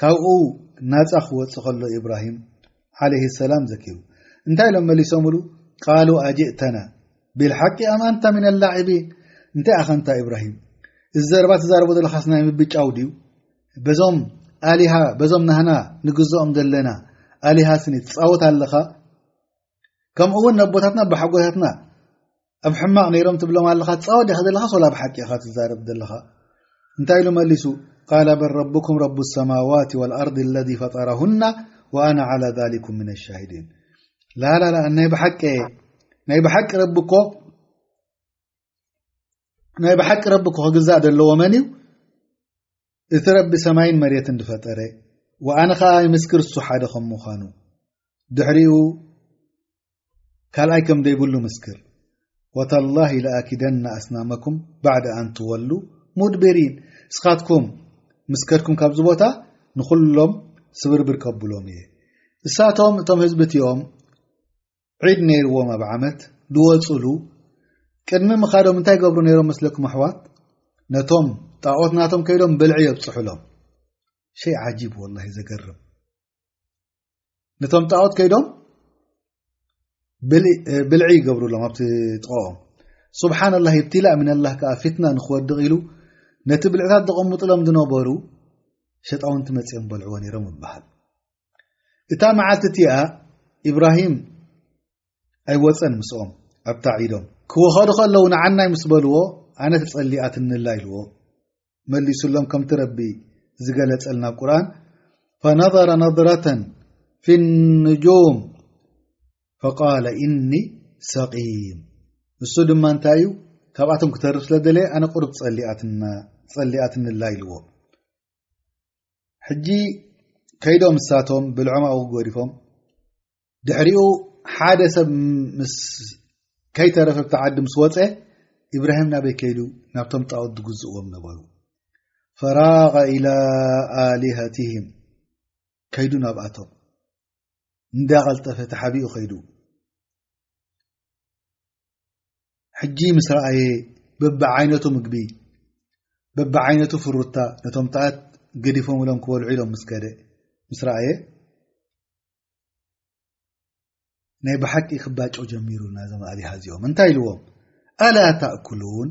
ካብኡ ናጻ ክወጽእ ከሎ ኢብራሂም ዓለይሂ ሰላም ዘኪሩ እንታይ ኢሎም መሊሶምሉ ቃሉ ኣጅእተና ቢልሓቂ ኣም ኣንታ ምና ኣላዕቢን እንታይ ኣኸንታ ኢብራሂም እዚ ዘረባ ተዛረቦ ዘለካስ ናይ ምብጫው ድዩ በዞም ኣሊሃ በዞም ናህና ንግዝኦም ዘለና ኣሊሃ ስኒ ትፃወት ኣለኻ ከምኡ እውን ነቦታትና ብሓጎታትና ኣብ ሕማቕ ነይሮም ትብሎም ኣለኻ ትፃወት ዲኻ ዘለኻ ሶላ ብሓቂ ኢኻ ትዛረብ ዘለኻ እንታይ ኢሉ መሊሱ ቃል በል ረብኩም ረቡ ሰማዋት ወልኣርድ ለذ ፈጠረሁና ወኣና ዓላ ሊኩም ምን ሻሂዲን ላላላ ናይ ብሓቂ ናይ ብሓቂ ረቢ እኮ ናይ ብሓቂ ረቢ እኮ ክግዛእ ዘለዎ መን እዩ እቲ ረቢ ሰማይን መሬትን ዝፈጠረ ወኣነ ኸዓ ይምስክር እሱ ሓደ ከም ምዃኑ ድሕሪኡ ካልኣይ ከም ዘይብሉ ምስክር ወተላሂ ለኣኪደና ኣስናመኩም ባዕዲ ኣንትወሉ ሙድብሪን እስኻትኩም ምስ ከድኩም ካብዚ ቦታ ንኹሎም ስብርብር ከብሎም እየ እሳቶም እቶም ህዝቢ እቲኦም ዒድ ነይርዎም ኣብ ዓመት ድወፅሉ ቅድሚ ምኻዶም እንታይ ገብሩ ነይሮም መስለኩም ኣሕዋት ነቶም ጣኦት ናቶም ከይዶም ብልዒ የብፅሑሎም ሸይ ዓጂብ ወላ ዘገርም ነቶም ጣኦት ከይዶም ብልዒ ይገብሩሎም ኣብቲ ጥቕኦም ስብሓና ላ ብትላእ ምንላ ከዓ ፊትና ንክወድቕ ኢሉ ነቲ ብልዕታት ዘቐምጥሎም ዝነበሩ ሸጣውንቲ መፅኦም በልዕዎ ነይሮም ይበሃል እታ መዓልቲ እቲኣ ኢብራሂም ኣይወፀን ምስኦም ኣብታ ዒዶም ክወኸዱ ከለዉ ንዓናይ ምስ በልዎ ኣነ ተፀሊኣትንላ ኢልዎ መሊሱሎም ከምቲ ረቢ ዝገለፀልና ብ ቁርን ፈነظረ ነظረة ፊ ንጁም ፈቃለ እኒ ሰቂም ንሱ ድማ እንታይ እዩ ካብኣቶም ክተርፍ ስለ ደለየ ኣነ ቁርብ ፀሊኣትንላ ኢልዎ ሕጂ ከይዶም ንሳቶም ብልዖም ኣብኡ ገዲፎም ድሕሪኡ ሓደ ሰብ ምስ ከይተረፈ ብቲ ዓዲ ምስ ወፀ ኢብራሂም ናበይ ከይዱ ናብቶም ጣኦት ዝግዝእዎም ነበሩ ፈራቀ ኢላ ኣሊሃትህም ከይዱ ናብኣቶም እንዳቀልጠፈ ተሓቢኡ ከይዱ ሕጂ ምስ ረኣየ በብዓይነቱ ምግቢ በብዓይነቱ ፍሩታ ነቶም ጣኣት ገዲፎም እሎም ክበልዑ ኢሎም ምስ ከደ ምስ ረኣየ ናይ ብሓቂ ክባጮ ጀሚሩ ናዞም ኣብሃ እዚኦም እንታይ ኢልዎም ኣላ ታእኩሉን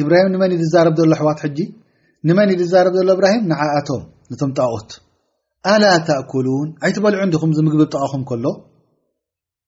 እብራሂም ንመን ዩ ዝዛረብ ዘሎ ኣሕዋት ሕጂ ንመን ዩ ዝዛረብ ዘሎ እብራሂም ንዓኣቶም ነቶም ጣኦት ኣላ ታእኩሉን ኣይትበልዑ እንዲኹም ዝምግቢ ብ ጠቓኹም ከሎ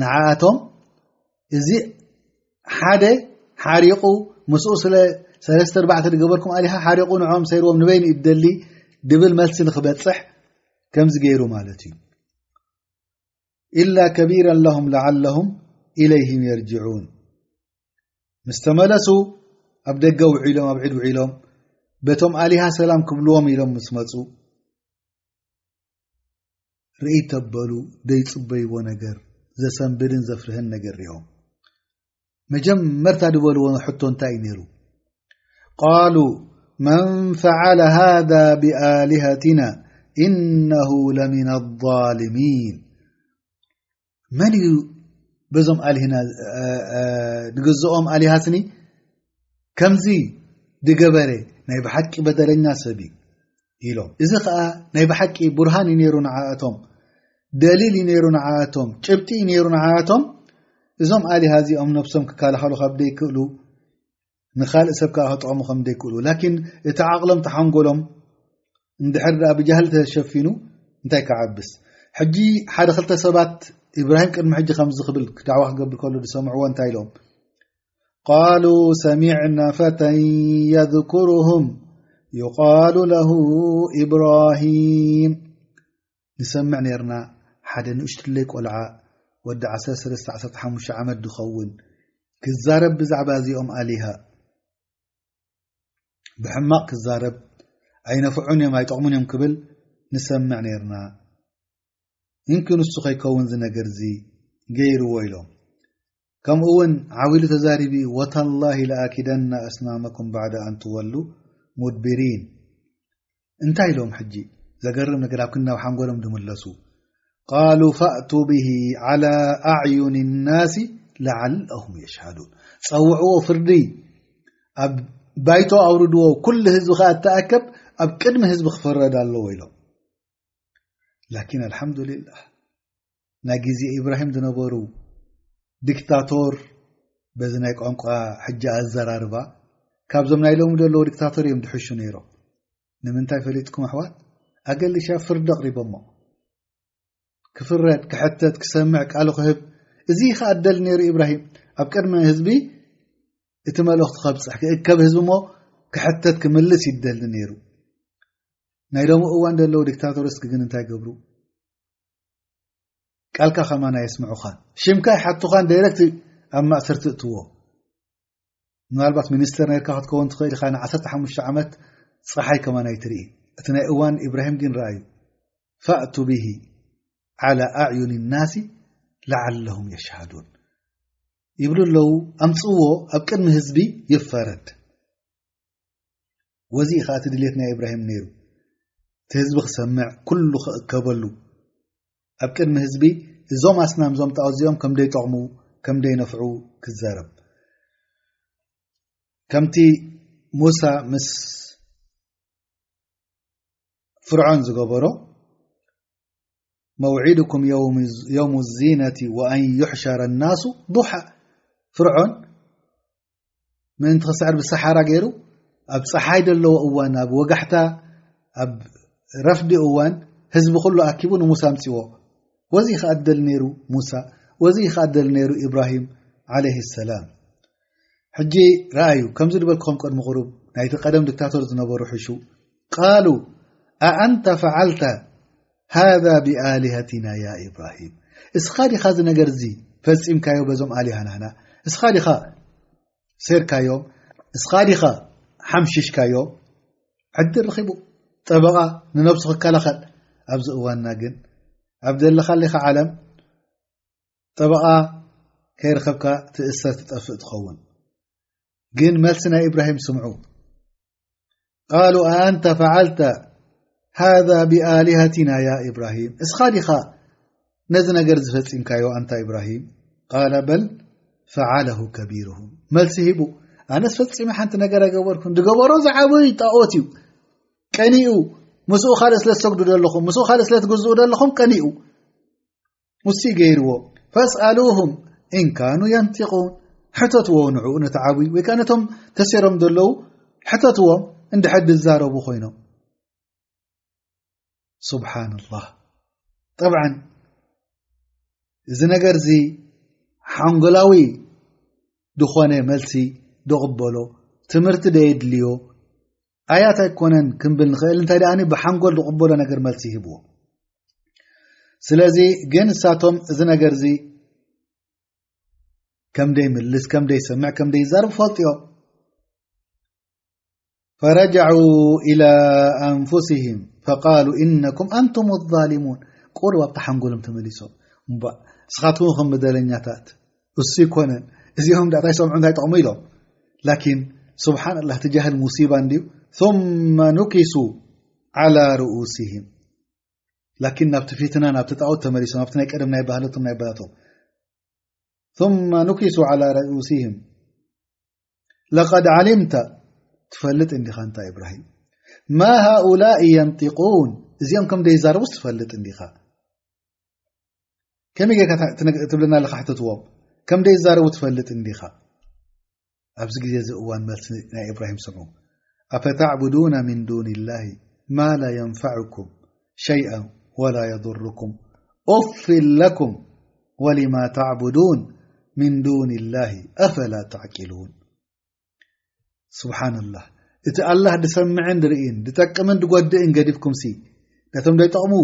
ንዓኣቶም እዚ ሓደ ሓሪቑ ምስኡ ስለ ሰለስተ ኣርባዕተ ዝገበርኩም ኣሊኻ ሓሪቑ ንዕኦም ሰይርዎም ንበይኑ እዩ ደሊ ድብል መልሲ ንክበፅሕ ከምዚ ገይሩ ማለት እዩ ኢላ ከቢራ ለም ላዓለሁም ኢለይህም የርጅዑን ምስ ተመለሱ ኣብ ደገ ውዒሎም ኣብ ዒድ ውዒሎም በቶም ኣሊሃ ሰላም ክብልዎም ኢሎም ምስ መፁ ርእይ ተበሉ ዘይጽበይዎ ነገር ዘሰንብድን ዘፍርህን ነገር ሪኦም መጀመርታ ድበልዎ ሕቶ እንታይ እዩ ነይሩ ቃሉ መን ፈዓለ ሃذ ብኣሊሃትና እነሁ ለምና ኣظልሚን መን እዩ በዞም ኣሊህና ንግዝኦም ኣሊሃትኒ ከምዚ ድገበረ ናይ ብሓቂ በደለኛ ሰብ እዩ ኢሎም እዚ ከዓ ናይ ብሓቂ ቡርሃን እዩ ነይሩ ንዓእቶም ደሊል እዩ ነይሩ ንዓእቶም ጭብጢ እዩ ነይሩ ንዓእቶም እዞም ኣሊሃ እዚኦም ነብሶም ክከላኸሉ ካብ ደይክእሉ ንካልእ ሰብ ከኣ ክጠቕሙ ከም ደይክእሉ ላኪን እቲ ዓቕሎም ተሓንጎሎም እንድሕር ኣ ብጃህሊ ተሸፊኑ እንታይ ክዓብስ ሕጂ ሓደ ክልተ ሰባት ኢብራሂም ቅድሚ ሕጂ ከምዚ ክብል ዳዕዋ ክገብር ከሉ ዝሰምዕዎ እንታይ ኢሎም ቃሉ ሰሚዕና ፈተን የذኩሩሁም ይቃሉ ለሁ ኢብራሂም ንሰምዕ ኔርና ሓደ ንእሽትለይ ቆልዓ ወዲ ዓሰርተ ሰለስተ ዓሰርተ ሓሙሽተ ዓመት ድኸውን ክዛረብ ብዛዕባ እዚኦም ኣሊሃ ብሕማቕ ክዛረብ ኣይነፍዑን እዮም ኣይጠቕሙን እዮም ክብል ንሰምዕ ነርና እንክ ንሱ ከይከውን ዝነገር እዚ ገይርዎ ኢሎም ከምኡ ውን ዓው ኢሉ ተዛሪቡ ዩ ወታላሂ ለኣኪደና ኣስናመኩም ባዕደ ኣን ትወሉ ሙድብሪን እንታይ ኢሎም ሕጂ ዘገርም ነገር ኣብ ክንዲ ናብ ሓንጎሎም ድምለሱ ቃሉ ፋእቱ ብሂ ዓላ ኣዕዩን ናሲ ላዓለሁም የሽሃዱን ፀውዕዎ ፍርዲ ኣብ ባይቶ ኣውርድዎ ኩሉ ህዝቢ ከዓ እተኣከብ ኣብ ቅድሚ ህዝቢ ክፍረድ ኣለዎ ኢሎም ላኪን ኣልሓምዱልላህ ናይ ግዜ ኢብራሂም ዝነበሩ ዲክታቶር በዚ ናይ ቋንቋ ሕጂ ኣዘራርባ ካብዞም ናይ ሎሚ ዘለዉ ዲክታቶር እዮም ድሕሹ ነይሮም ንምንታይ ፈሊጥኩም ኣሕዋት ኣገሊሻ ፍርዲ ኣቕሪቦሞ ክፍረድ ክሕተት ክሰምዕ ቃሉ ክህብ እዚ ከኣ ደሊ ነይሩ ኢብራሂም ኣብ ቅድሚ ህዝቢ እቲ መልእኽቲ ከብፅሕ ክእከብ ህዝቢ እሞ ክሕተት ክምልስ ይደሊ ነይሩ ናይ ሎሚ እዋን ዘለዉ ዲክታቶር እስኪ ግን እንታይ ገብሩ ቃልካ ከማን ኣየስምዑኻን ሽምካ ኣይሓቱኻን ደረክቲ ኣብ ማእሰር ትእትዎ ምናልባት ሚኒስተር ነርካ ክትከውን ትኽእል ኢኻ ን15 ዓመት ፀሓይ ከማን ኣይትርኢ እቲ ናይ እዋን ኢብራሂም ግን ረኣዩ ፋእቱ ብሂ ዓላ ኣዕዩን ናሲ ላዓለሁም የሽሃዱን ይብሉ ኣለዉ ኣምፅዎ ኣብ ቅድሚ ህዝቢ ይፈረድ ወዚ ዩ ከኣ እቲ ድልት ናይ እብራሂም ነይሩ እቲ ህዝቢ ክሰምዕ ኩሉ ክእከበሉ ኣብ ቅድሚ ህዝቢ እዞም ኣስናም ዞም ጣኦዚኦም ከም ደይጠቕሙ ከም ደይነፍዑ ክዘረብ ከምቲ ሙሳ ምስ ፍርዖን ዝገበሮ መውዒድኩም ዮሙ ዚነቲ ወኣን ዩሕሸረ ናሱ ዱሓ ፍርዖን ምእንቲ ክስዕር ብሰሓራ ገይሩ ኣብ ፀሓይ ዘለዎ እዋን ኣብ ወጋሕታ ኣብ ረፍዲ እዋን ህዝቢ ኩሉ ኣኪቡ ንሙሳ ኣምፅዎ ወዚ ከኣደል ነይሩ ሙሳ ወዚ ከኣደል ነይሩ ኢብራሂም ዓለይ ሰላም ሕጂ ረኣዩ ከምዚ ድበልክኹም ቅድሚ ቅሩብ ናይቲ ቀደም ዲክታቶር ዝነበሩ ሕሹ ቃሉ ኣኣንታ ፈዓልታ ሃذ ብኣሊሃትና ያ ኢብራሂም እስኻ ዲኻ እዚ ነገር እዚ ፈፂምካዮ በዞም ኣሊሃናና እስኻ ዲኻ ሴርካዮም እስኻ ዲኻ ሓምሽሽካዮም ዕዲ ረኺቡ ጠበቓ ንነብሱ ክከላኸል ኣብዚ እዋንና ግን ኣብ ዘለኻሌኻ ዓለም ጠበቓ ከይረኸብካ ትእሰር ትጠፍእ ትኸውን ግን መልሲ ናይ እብራሂም ስምዑ ቃሉ ኣንተ ፈዓልተ ሃذ ብኣሊሃትና ያ እብራሂም እስኻ ዲኻ ነዚ ነገር ዝፈፂምካዮ ኣንታ እብራሂም ቃል በል ፈዓለ ከቢርም መልሲ ሂቡ ኣነስ ፈፂሚ ሓንቲ ነገር ኣይገበርኩ ዝገበሮ ዝዓበዩ ጣኦት እዩ ቀኒኡ ምስኡ ካልእ ስለ ዝሰግዱ ዘለኹም ምስ ካልእ ስለ ትግዝኡ ዘለኹም ቀኒኡ ውስቲ ገይርዎ ፈስኣሉሁም እንካኑ የንቲቁን ሕተትዎ ንዕኡ ነቲ ዓብይ ወይ ከዓ ነቶም ተሰሮም ዘለዉ ሕተትዎም እንድሕር ዝዛረቡ ኮይኖም ስብሓን ላህ ጠብዓ እዚ ነገር እዚ ሓንጎላዊ ዝኾነ መልሲ ደቕበሎ ትምህርቲ ደየድልዮ ኣያት ኣይኮነን ክንብል ንኽእል እንታይ ደኣ ብሓንጎል ዝቕበሎ ነገር መልሲ ይህብዎ ስለዚ ግን ንሳቶም እዚ ነገር እዚ ከም ደይምልስ ከም ደይሰምዕ ከም ደይዛርብ ፈልጡ ዮ ፈረጃዑ ኢላ ኣንፍስህም ፈቃሉ እነኩም ኣንቱም ዛሊሙን ቁሩብ ኣብቲ ሓንጎሎም ተመሊሶም እባ ንስኻትኩም ከም በደለኛታት እሱ ኣይኮነን እዚኦም ዳእታ ይሰምዑ እንታይ ጠቕሙ ኢሎም ላኪን ስብሓን ላ ትጃህል ሙሲባ እንድዩ ثመ ኑኪሱ ዓላ ርኡሲህም ላኪን ናብቲ ፊትና ናብቲ ጣኦት ተመሊሶም ኣብቲ ናይ ቀደም ናይ ባህለቶም ናይ በላቶም ثመ ኑኪሱ ዓላ ርኡሲህም ለቐድ ዓሊምታ ትፈልጥ እንዲኻ እንታ እብራሂም ማ ሃኡላእ የንጢቁን እዚኦም ከም ደይዛረቡስ ትፈልጥ እንዲኻ ከመይ ጌርካ ትብለና ኣለካ ሕተትዎም ከም ደይ ዛረቡ ትፈልጥ እንዲኻ ኣብዚ ግዜ እዚ እዋን መልሲ ናይ እብራሂም ስምዑ ኣፈተዕቡዱና ምን ዱን ላሂ ማ ላ የንፋዕኩም ሸይአ ወላ የضርኩም ኦፍን ለኩም ወሊማ ተዕቡዱን ምን ዱን ላሂ ኣፈላ ተዕቂሉን ስብሓን ላህ እቲ ኣላህ ድሰምዕን ድርእን ድጠቅምን ድጎድእን ገዲፍኩም ሲ ነቶም ደይጠቕሙ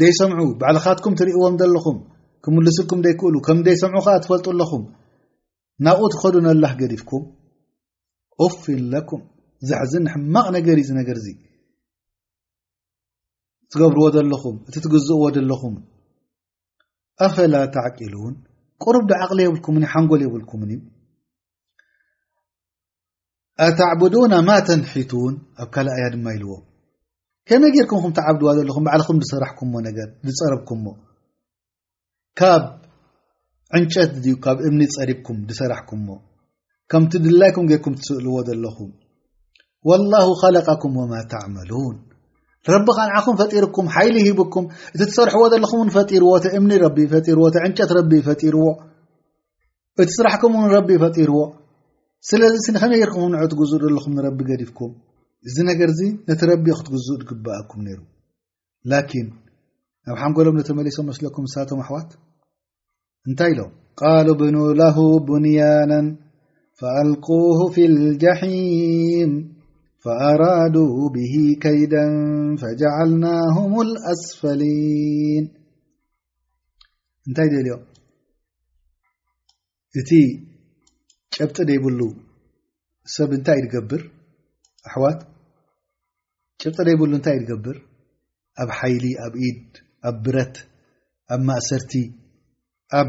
ደይሰምዑ ባዕልኻትኩም ትርእዎም ዘለኹም ክምልስልኩም ደይክእሉ ከም ደይሰምዑ ከዓ ትፈልጡ ኣለኹም ናብኡ ትኸዱ ነላህ ገዲፍኩም ኡፍ ለኩም ዘሕዝን ሕማቕ ነገር እዩ ዝነገር እዙ ትገብርዎ ዘለኹም እቲ ትግዝእዎ ዘለኹም ኣፈላ ተዕቂሉን ቅሩብ ዶ ዓቕሊ የብልኩምን ሓንጎል የብልኩምን እዩ ኣተዕብዱና ማ ተንሒቱን ኣብ ካልእ ኣያ ድማ ኢልዎ ከመይ ጌርኩም ኩም ተዓብድዋ ዘለኹም ባዕልኹም ዝሰራሕኩምዎ ነገር ዝፀረብኩምዎ ካብ ዕንጨት ድዩ ካብ እምኒ ፀሪብኩም ዝሰራሕኩምዎ ከምቲ ድላይኩም ጌርኩም ትስእልዎ ዘለኹም ወላሁ ኸለቀኩም ወማ ተዕመሉን ረቢ ኻንዓኹም ፈጢርኩም ሓይሊ ሂብኩም እቲ ትሰርሕዎ ዘለኹም ን ፈጢርዎ እቲ እምኒ ረቢ ፈጢርዎ እቲ ዕንጨት ረቢ ፈጢርዎ እቲ ስራሕኩም ውን ረቢ ዩ ፈጢርዎ ስለዚ ሲ ንኸመይ ጌርኩም ንዑ ትግዝኡ ዘለኹም ንረቢ ገዲፍኩም እዚ ነገር እዚ ነቲ ረቢ ዩ ክትግዝኡ ዝግብኣኩም ነይሩ ላኪን ናብ ሓንጎሎም ዘተመሊሶ መስለኩም ንሳቶም ኣሕዋት እንታይ ኢሎም ቃሉ ብኑ ላሁ ቡንያናን ፈኣልቁሁ ፊ ልጃሒም ፈኣራዱ ብሂ ከይደን ፈጀዓልናሁም ኣስፈሊን እንታይ ደልዮ እቲ ጨብጢ ደይብሉ ሰብ እንታይ ድገብር ኣሕዋት ጨብጢ ደይብሉ እንታይ ድገብር ኣብ ሓይሊ ኣብ ኢድ ኣብ ብረት ኣብ ማእሰርቲ ኣብ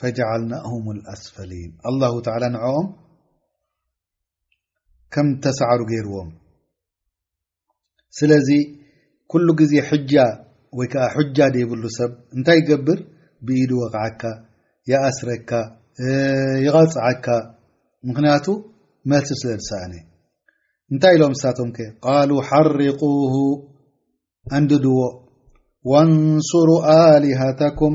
ፈጀዓልናሁም ኣስፈሊን ኣላ ተላ ንዕኦም ከም እተሰዓሩ ገይርዎም ስለዚ ኩሉ ግዜ ሕጃ ወይ ከዓ ሕጃ ዘይብሉ ሰብ እንታይ ይገብር ብኢዱ ወቕዓካ ይኣስረካ ይቐፅዓካ ምክንያቱ መልሲ ስለ ዝሰእኒ እንታይ ኢሎም ንሳቶም ከ ቃሉ ሓሪቁ ኣንድድዎ ወንሱሩ ኣሊሃተኩም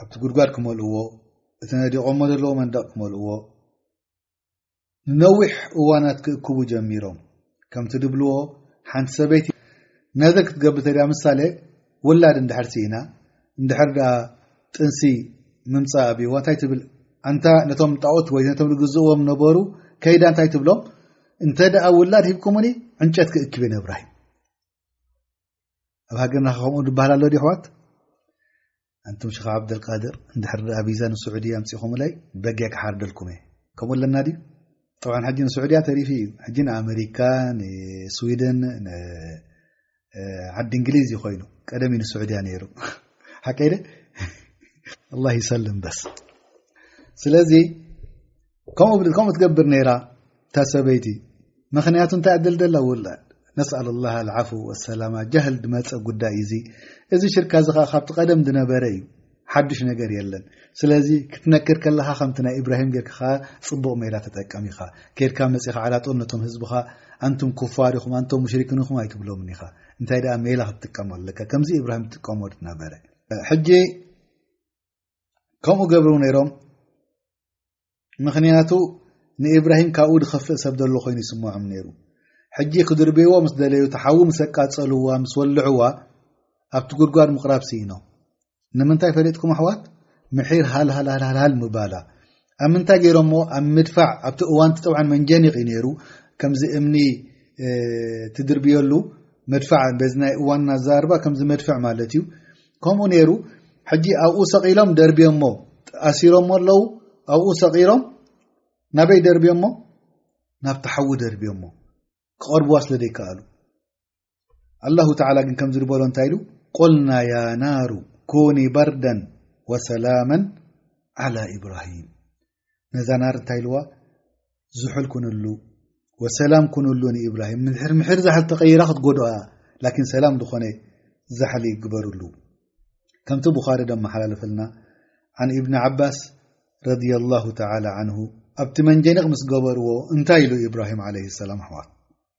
ኣብቲ ጉድጓድ ክመልእዎ እቲ ነዲቖሞ ዘለዎ መንደቕ ክመልእዎ ንነዊሕ እዋናት ክእክቡ ጀሚሮም ከምቲ ድብልዎ ሓንቲ ሰበይቲ ነዚ ክትገብ ተድያ ምሳሌ ውላድ እንድሕር ስኢና እንድሕር ድኣ ጥንሲ ምምፃእ ኣብዋ እንታይ ትብል ኣንታ ነቶም ጣኦት ወይ ነቶም ዝግዝእዎም ነበሩ ከይዳ እንታይ ትብሎም እንተ ደኣ ውላድ ሂብኩምኒ ዕንጨት ክእክብ የነብራይ ኣብ ሃገርና ከምኡ ድበሃል ኣሎ ዲሕዋት ኣንቱም ሽኻ ዓብደልቃድር ንድሕሪ ኣ ቪዛ ንስዑዲ ኣምፅኹምለይ በጊዕ ክሓርደልኩም እየ ከምኡ ኣለና ድዩ ጠብዓ ሕጂ ንስዑድያ ተሪፊ እዩ ሕጂ ንኣመሪካ ንስዊድን ዓዲ እንግሊዝ እዩ ኮይኑ ቀደም እዩ ንስዑድያ ነይሩ ሓቀይደ ኣላ ይሰልም በስ ስለዚ ከምኡ ትገብር ነራ እታ ሰበይቲ ምክንያቱ እንታይ ኣደልደላ ውላ ነስኣል ላ ዓፉ ወሰላማ ጃህል ድመፀ ጉዳይ እዙ እዚ ሽርካ እዚ ከዓ ካብቲ ቀደም ዝነበረ እዩ ሓዱሽ ነገር የለን ስለዚ ክትነክር ከለካ ከምቲ ናይ እብራሂም ጌርካ ከዓ ፅቡቅ ሜላ ተጠቀም ኢካ ኬድካ መፅካ ዓላጦ ነቶም ህዝብካ ኣንቱም ኩፋር ኢኹም ኣንቶም ሙሽሪክን ኢኹም ኣይትብሎምን ኢካ እንታይ ደኣ ሜላ ክትጥቀመለካ ከምዚ እብራሂም ትጥቀመሉ ትነበረ ሕጂ ከምኡ ገብርው ነይሮም ምክንያቱ ንኢብራሂም ካብኡ ዝኸፍእ ሰብ ዘሎ ኮይኑ ይስምዖም ነይሩ ሕጂ ክድርብዎ ምስ ደለዩ ተሓዊ ምስ ኣቃፀልዋ ምስ ወልዕዋ ኣብቲ ጉድጓድ ምቕራብ ስኢኖም ንምንታይ ፈለጥኩም ኣሕዋት ምሒር ሃልሃልሃልሃልሃል ምባላ ኣብ ምንታይ ገይሮሞ ኣብ ምድፋዕ ኣብቲ እዋንቲ ጠብዓ መንጀኒቂ ነይሩ ከምዚ እምኒ ትድርብየሉ መድፋዕ በዚ ናይ እዋን ናዛርባ ከምዚ መድፍዕ ማለት እዩ ከምኡ ነይሩ ሕጂ ኣብኡ ሰቒሎም ደርብዮሞ ኣሲሮሞ ኣለዉ ኣብኡ ሰቒሎም ናበይ ደርብዮሞ ናብ ተሓዊ ደርብዮሞ ክቐርብዋ ስለ ዘይከኣሉ ኣላሁ ተላ ግን ከምዚ ድበሎ እንታይ ኢሉ ቆልና ያ ናሩ ኩኒ በርደን ወሰላመን ዓላ ኢብራሂም ነዛ ናር እንታይ ኢልዋ ዝሑል ኩንሉ ወሰላም ኩንሉ ንኢብራሂም ምድሕር ምሕር ዛሕል ተቀይራ ክትጎድኣ ላኪን ሰላም ዝኾነ ዛሕሊ ግበርሉ ከምቲ ቡኻሪ ዶ መሓላለፈልና ዓን እብኒ ዓባስ ረድ ላሁ ተላ ዓንሁ ኣብቲ መንጀኒቕ ምስ ገበርዎ እንታይ ኢሉ ኢብራሂም ዓለ ሰላም ኣሕዋት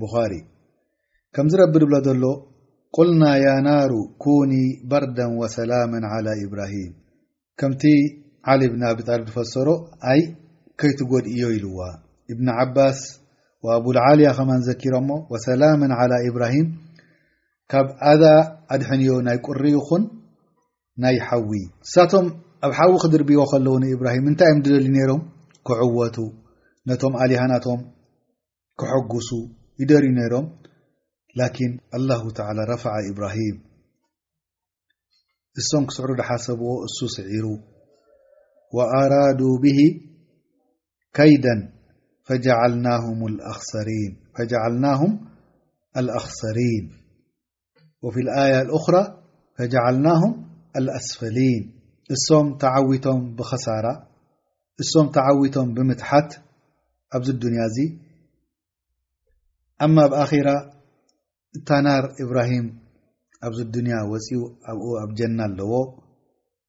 ቡኻሪ ከምዚ ረቢ ድብሎ ዘሎ ቁልና ያ ናሩ ኩኒ በርዳ ወሰላማ ዓላ ኢብራሂም ከምቲ ዓሊ ብን ኣብ ጣልብ ዝፈሰሮ ኣይ ከይትጎድእዮ ኢልዋ እብኒ ዓባስ ወኣብልዓልያ ከማን ዘኪሮሞ ወሰላማ ዓላ ኢብራሂም ካብ ኣዛ ኣድሐንዮ ናይ ቁሪ ይኹን ናይ ሓዊ ንሳቶም ኣብ ሓዊ ክድርብዎ ከለዉ ንኢብራሂም እንታይ እዮም ድደልዩ ነይሮም ክዕወቱ ነቶም ኣሊሃናቶም ከሐጉሱ ይደልዩ ነይሮም ላኪን ኣላሁ ተዓላ ረፈዓ ኢብራሂም እሶም ክስዕሩ ዝሓሰብዎ እሱ ስዒሩ ወኣራዱ ብሂ ከይደን ፈጀዓልናሁም ኣኽሰሪን ወፊ ኣያ ኣልኡኽራ ፈጃዓልናሁም ኣልኣስፈሊን እሶም ተዓዊቶም ብኸሳራ እሶም ተዓዊቶም ብምትሓት ኣብዚ ኣዱንያ እዚ ኣማ ኣብ ኣኼራ እታናር እብራሂም ኣብዚ ኣዱንያ ወፂኡ ኣብኡ ኣብ ጀና ኣለዎ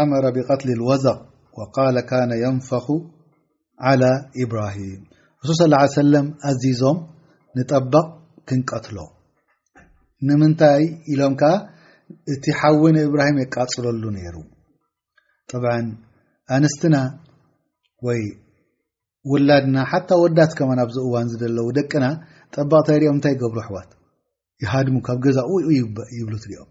ኣመረ ብቀትሊ ወዘቕ ወቃለ ካነ የንፈኹ ዓላ ኢብራሂም ረሱል ስ ላ ሰለም ኣዚዞም ንጠበቕ ክንቀትሎ ንምንታይ ኢሎም ከዓ እቲ ሓዊ ንእብራሂም የቃፅለሉ ነይሩ ጠብ ኣንስትና ወይ ውላድና ሓታ ወዳት ከማን ኣብዚ እዋን ዝደለዉ ደቅና ጠበቕታይ ሪኦም እንታይ ይገብሩ ኣሕዋት ይሃድሙ ካብ ገዛ ይብሉ ትሪኦም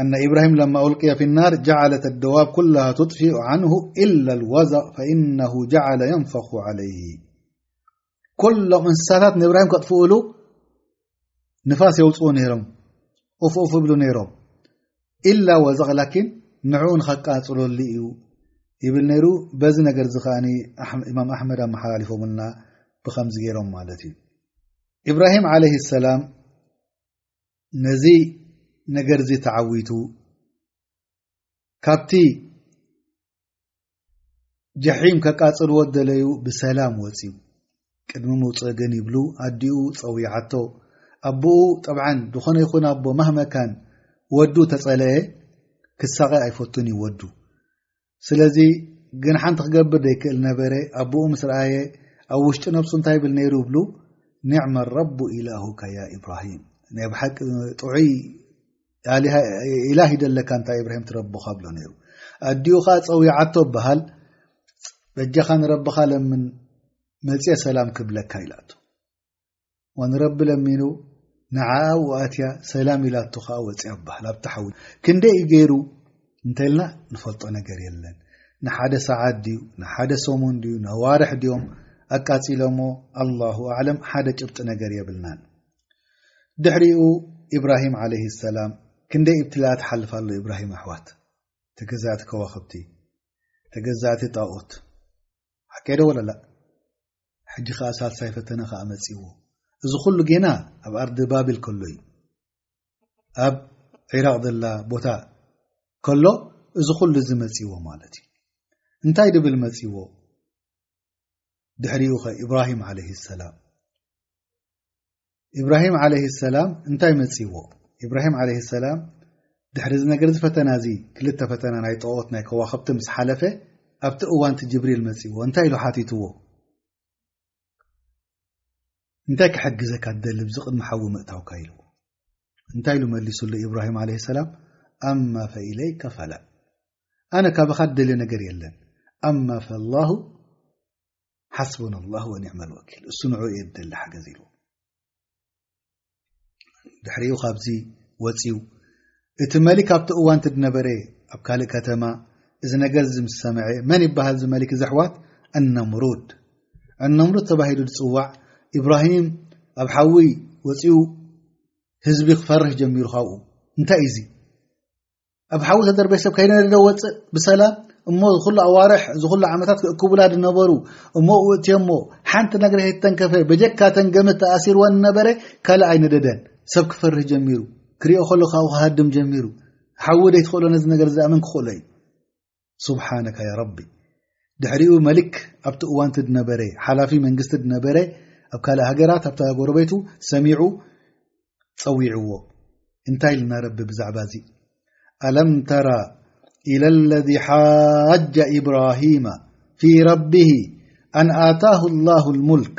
ኣነ ኢብራሂም ለማ ኡልቅያ ፊ ናር ጀዓለት ኣደዋብ ኩላ ትጥፊኡ ዓንሁ ኢላ ልዋዛቅ ፈኢነሁ ጀዓለ የንፈኩ ዓለይ ኩሎም እንስሳታት ንእብራሂም ከጥፍኡሉ ንፋስ የውፅኡ ነይሮም ኡፍኡፍ እብሉ ነይሮም ኢላ ወዘቕ ላኪን ንዕኡ ንኸቃፅለሉ እዩ ይብል ነይሩ በዚ ነገር ዚ ከኣ እማም ኣሕመድ ኣመሓላሊፎምልና ብከምዚ ገይሮም ማለት እዩ ኢብራሂም ዓለይ ሰላም ነዚ ነገር እዚ ተዓዊቱ ካብቲ ጀሒም ከቃፅልዎ ደለዩ ብሰላም ወፅዩ ቅድሚ ምውፅ ግን ይብሉ ኣዲኡ ፀዊዓቶ ኣቦኡ ጠብዓን ዝኾነ ይኹን ኣቦ ማህመካን ወዱ ተፀለየ ክሳቀ ኣይፈቱን ይወዱ ስለዚ ግን ሓንቲ ክገብር ዘይክእል ነበረ ኣቦኡ ምስ ረኣየ ኣብ ውሽጢ ነብሱ እንታይ ይብል ነይሩ ይብሉ ኒዕመ ረቡ ኢላሁካ ያ ኢብራሂም ናይ ብሓቂ ጥዑይ ኢላ ሂደለካ እንታይ ኢብራሂም ትረብኻ ብሎ ነይሩ ኣዲኡ ከዓ ፀዊዓቶ በሃል በጃኻ ንረብኻ ለምን መፅኤ ሰላም ክብለካ ኢላቶ ወንረቢ ለሚኑ ንዓኣኡ ኣትያ ሰላም ኢላቶ ከኣ ወጽያ ይበሃል ኣብታ ሓዊ ክንደይ እዩ ገይሩ እንተልና ንፈልጦ ነገር የለን ንሓደ ሰዓት ድዩ ንሓደ ሰሙን ድዩ ነዋርሕ ድዮም ኣቃጺሎሞ ኣላሁ ኣዕለም ሓደ ጭብጢ ነገር የብልናን ድሕሪኡ ኢብራሂም ዓለይ ሰላም ክንደይ እብትላ ትሓልፍ ኣሎ ኢብራሂም ኣሕዋት ተገዛእቲ ከዋክብቲ ተገዛእቲ ጣኦት ሓቀዶ ወለላ ሕጂ ከኣ ሳልሳይ ፈተነ ከኣ መጺዎ እዚ ኩሉ ጌና ኣብ ኣርዲ ባቢል ከሎ እዩ ኣብ ዒራቅ ዘላ ቦታ ከሎ እዚ ኩሉ እዚ መጺዎ ማለት እዩ እንታይ ድብል መጺዎ ድሕሪኡ ከ ኢብራሂም ዓለይሂ ሰላም ኢብራሂም ዓለይህ ሰላም እንታይ መጺዎ ኢብራሂም ዓለይህ ሰላም ድሕሪ እዚ ነገር ዝፈተና እዚ ክልተ ፈተና ናይ ጠኦት ናይ ከዋኸብቲ ምስ ሓለፈ ኣብቲ እዋንቲ ጅብሪል መጺዎ እንታይ ኢሉ ሓቲትዎ እንታይ ክሕግዘካ ደሊ ብዚ ቅድሚ ሓዊ ምእታውካ ኢልዎ እንታይ ኢሉ መሊሱሉ ኢብራሂም ዓለይህ ሰላም ኣማ ፈኢለይ ከፈላ ኣነ ካብኻ ደሊ ነገር የለን ኣማ ፈላሁ ሓስቡና ላሁ ወኒዕመል ወኪል እሱ ንዑ እየ ደሊ ሓገዝ ኢልዎ ድሕሪኡ ካብዚ ወፅዩ እቲ መሊክ ካብቲ እዋንቲ ድነበረ ኣብ ካልእ ከተማ እዚ ነገር ዚ ምስ ሰምዐ መን ይበሃል ዚ መሊክ ዘሕዋት ኣነምሩድ ኣነምሩድ ተባሂሉ ዝፅዋዕ ኢብራሂም ኣብ ሓዊ ወፅኡ ህዝቢ ክፈርህ ጀሚሩ ካብኡ እንታይ እዩ እዚ ኣብ ሓዊ ተደርበይ ሰብ ከይነደደ ወፅእ ብሰላም እሞ ዝኩሉ ኣዋርሕ ዝኩሉ ዓመታት ክእክቡላ ዝነበሩ እሞ እእትዮሞ ሓንቲ ነገር የተንከፈ በጀካ ተንገምት ተኣሲርወን ዝነበረ ካልእ ኣይነደደን ሰብ ክፈርህ ጀሚሩ ክሪኦ ከሎ ካብኡ ክሃድም ጀሚሩ ሓዊ ደይትኽእሎ ነዚ ነገር ዝኣምን ክኽእሎ እዩ ስብሓነካ ያ ረቢ ድሕሪኡ መሊክ ኣብቲ እዋንቲ ድነበረ ሓላፊ መንግስቲ ድነበረ ኣብ ካልእ ሃገራት ኣብታ ጎረቤቱ ሰሚዑ ፀዊዕዎ እንታይ ኢልና ረቢ ብዛዕባ እዚ ኣለም ተራ ኢለ ለذ ሓጃ ኢብራሂማ ፊ ረቢሂ ኣን ኣታሁ ላሁ ልሙልክ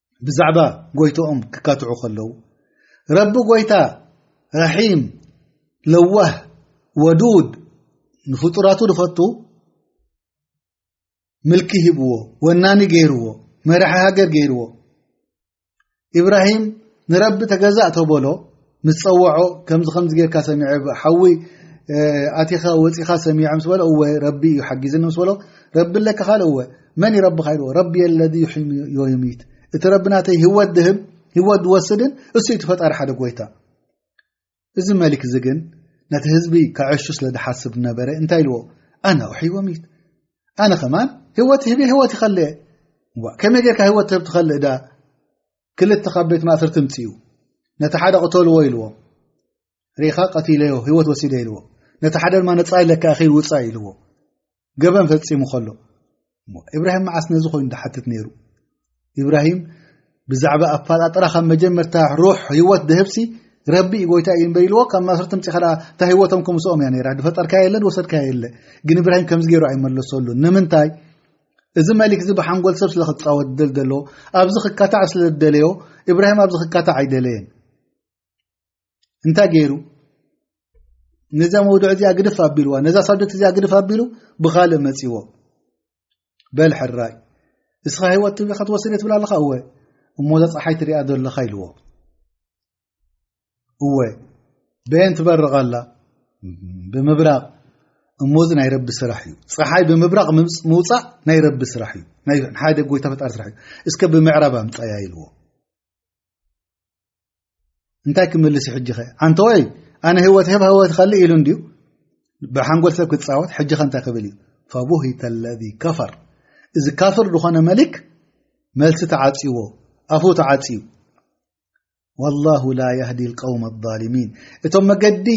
ብዛዕባ ጎይትኦም ክካትዑ ከለዉ ረቢ ጎይታ ራሒም ለዋህ ወዱድ ንፍጡራቱ ድፈቱ ምልኪ ሂብዎ ወናኒ ገይርዎ መራሒ ሃገር ገይርዎ ኢብራሂም ንረቢ ተገዛእ ተበሎ ምስ ፀወዖ ከምዚ ከምዚ ጌርካ ሰሚዐ ሓዊ ኣቲኻ ወፂኻ ሰሚዐ ምስ በሎ እወ ረቢ እዩ ሓጊዝኒ ምስ በሎ ረቢ ኣለካ ካል እወ መን ይረብካ ኢልዎ ረቢ የለዚ ይሕም ዮይምት እቲ ረቢ ናተይ ህወት ድህብ ህወት ዝወስድን እሱ እዩ ትፈጣሪ ሓደ ጎይታ እዚ መሊክ እዚ ግን ነቲ ህዝቢ ከዐሹ ስለ ዝሓስብ ነበረ እንታይ ኢልዎ ኣነ ውሕይ ወሚት ኣነ ከማን ህወት ህብ ህወት ይኸልእ ከመይ ጌርካ ህወት ትህብ ትኸልእ ዳ ክልተ ካብ ቤት ማእሰርቲ ምፅኡ ነቲ ሓደ ቅተልዎ ኢልዎ ርኢኻ ቀትለዮ ህይወት ወሲደ ኢልዎ ነቲ ሓደ ድማ ነፃ ኢለካ ኺል ውፃ ኢልዎ ገበን ፈፂሙ ከሎ እብራሂም መዓስ ነዚ ኮይኑ ዝሓትት ነይሩ እብራሂም ብዛዕባ ኣፈጣጥራ ካብ መጀመርታ ሩሕ ህይወት ድህብሲ ረቢ ጎይታ እዩ ንበ ኢልዎ ካብ ማእሰርቲ ምፅኻ እታ ህይወቶም ከምስኦም እያ ራ ድፈጠርካ የለ ድወሰድካ የለ ግን እብራሂም ከምዚ ገይሩ ኣይመለሰሉ ንምንታይ እዚ መሊክ እዚ ብሓንጎል ሰብ ስለ ክጻወት ድል ዘለዎ ኣብዚ ክካታዕ ስለ ዝደለዮ ኢብራሂም ኣብዚ ክካታዕ ኣይደለየን እንታይ ገይሩ ነዛ መውድዕ እዚኣ ግድፍ ኣቢልዋ ነዛ ሳብጀክት እዚኣ ግድፍ ኣቢሉ ብካልእ መጺዎ በል ሕራይ እስኻ ህይወት ትብካ ትወስድ እየ ትብል ኣለኻ እወ እሞዛ ፀሓይ ትሪኣ ዘለኻ ኢልዎ እወ በየን ትበርቕ ኣላ ብምብራቕ እሞዚ ናይ ረቢ ስራሕ እዩ ፀሓይ ብምብራቕ ምውፃእ ናይ ረቢ ስራሕ እዩ ሓደ ጎይታ ፈጣሪ ስራሕ እዩ እስከ ብምዕራብ ኣምፀያ ኢልዎ እንታይ ክምልስ ሕጂ ኸ ኣንተወይ ኣነ ህወት ህብ ህወት ኸሊ ኢሉ እንድዩ ብሓንጎል ሰብ ክፃወት ሕጂ ኸ እንታይ ክብል እዩ ፈቡሂተ ለذ ከፈር እዚ ካፍር ዝኾነ መሊክ መልሲ ተዓፅዎ ኣፉ ተዓፅዩ ወላሁ ላ ያህዲ ልቀውም ኣሊሚን እቶም መገዲ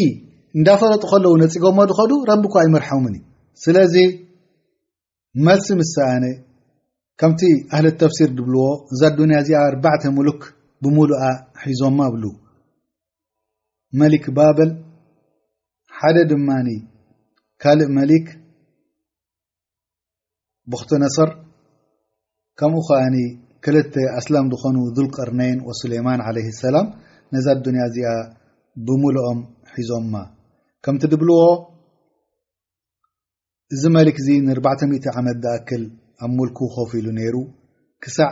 እንዳፈለጡ ከለዉ ነፂጎሞ ዝኸዱ ረቢ እኳ ኣይመርሖምን እዩ ስለዚ መልሲ ምሰኣነ ከምቲ ኣህሊ ተፍሲር ዝብልዎ እዛ ኣዱንያ እዚኣ ኣርባዕተ ሙሉክ ብምሉኣ ሒዞማ ብሉ መሊክ ባበል ሓደ ድማ ካልእ መሊክ ብኽቲ ነሰር ከምኡ ከኣ ክልተ ኣስላም ዝኾኑ ዙልቀርነይን ወሱሌማን ዓለ ሰላም ነዛ ኣዱንያ እዚኣ ብምሉኦም ሒዞማ ከምቲ ድብልዎ እዚ መሊክ እዚ ን4ዕ ዓመት ዝኣክል ኣብ ሙልኩ ኮፍ ኢሉ ነይሩ ክሳዕ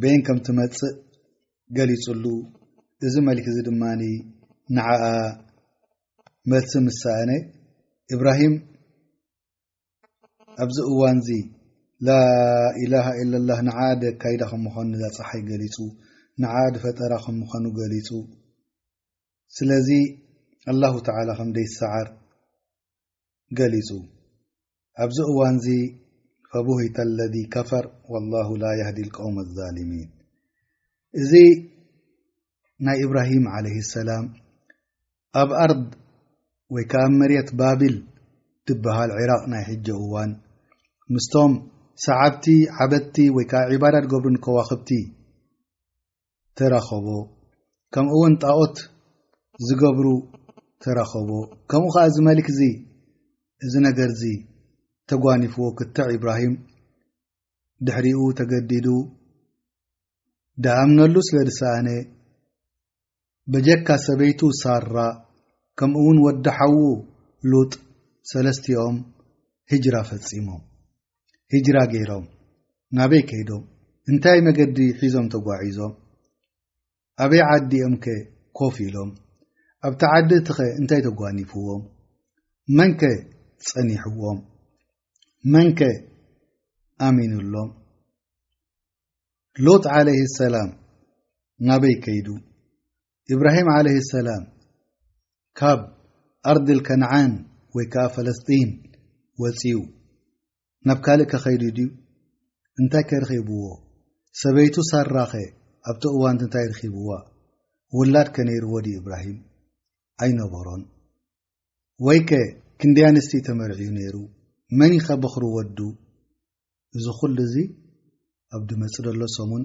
በየን ከም ትመፅእ ገሊፅሉ እዚ መሊክ እዚ ድማ ንዓኣ መልሲ ምሰኣነ እብራሂም ኣብዚ እዋን እዚ ላኢላሃ ኢላላ ንዓ ደካይዳ ከም ምኳኑ ዛ ፀሓይ ገሊፁ ንዓ ድፈጠራ ከም ምኳኑ ገሊፁ ስለዚ ኣላሁ ተላ ከም ደይሰዓር ገሊጹ። ኣብዚ እዋንዚ ፈቡሂተ ለዚ ከፈር ወላሁ ላ የህዲ ልቀውመ ኣዛሊሚን እዚ ናይ እብራሂም ዓለይ ሰላም ኣብ ኣርድ ወይ ከኣ መሬት ባቢል ትበሃል ዒራቅ ናይ ሕጂ እዋን ምስቶም ሰዓብቲ ዓበድቲ ወይ ከዓ ዒባዳ ድገብሩ ንከዋኽብቲ ተራኸቦ ከምኡ እውን ጣኦት ዝገብሩ ተራኸቦ ከምኡ ከዓ እዚ መሊክ እዚ እዚ ነገር እዚ ተጓኒፍዎ ክትዕ ኢብራሂም ድሕሪኡ ተገዲዱ ዳኣምነሉ ስለ ዝሰኣነ በጀካ ሰበይቱ ሳራ ከምኡ እውን ወዳሓዉ ሉጥ ሰለስትኦም ሂጅራ ፈፂሞም ሂጅራ ገይሮም ናበይ ከይዶም እንታይ መገዲ ሒዞም ተጓዒዞም ኣበይ ዓዲ እኦም ከ ኮፍ ኢሎም ኣብቲ ዓዲ እቲ ኸ እንታይ ተጓኒፍዎም መንከ ጸኒሕዎም መንከ ኣሚኑሎም ሎጥ ዓለይ ሰላም ናበይ ከይዱ ኢብራሂም ዓለይሂ ሰላም ካብ ኣርዲ ከነዓን ወይ ከኣ ፈለስጢን ወጺኡ ናብ ካልእ ከኸይዱ ድዩ እንታይ ከረኺብዎ ሰበይቱ ሳራኸ ኣብቲ እዋንቲ እንታይ ርኺብዋ ውላድ ከነይርዎ ድ ኢብራሂም ኣይነበሮን ወይ ከ ክንዲያንስቲ ተመርዕዩ ነይሩ መን ይኸበኽሪ ወዱ እዚ ዅሉ እዙ ኣብ ድመጽደሎ ሰሙን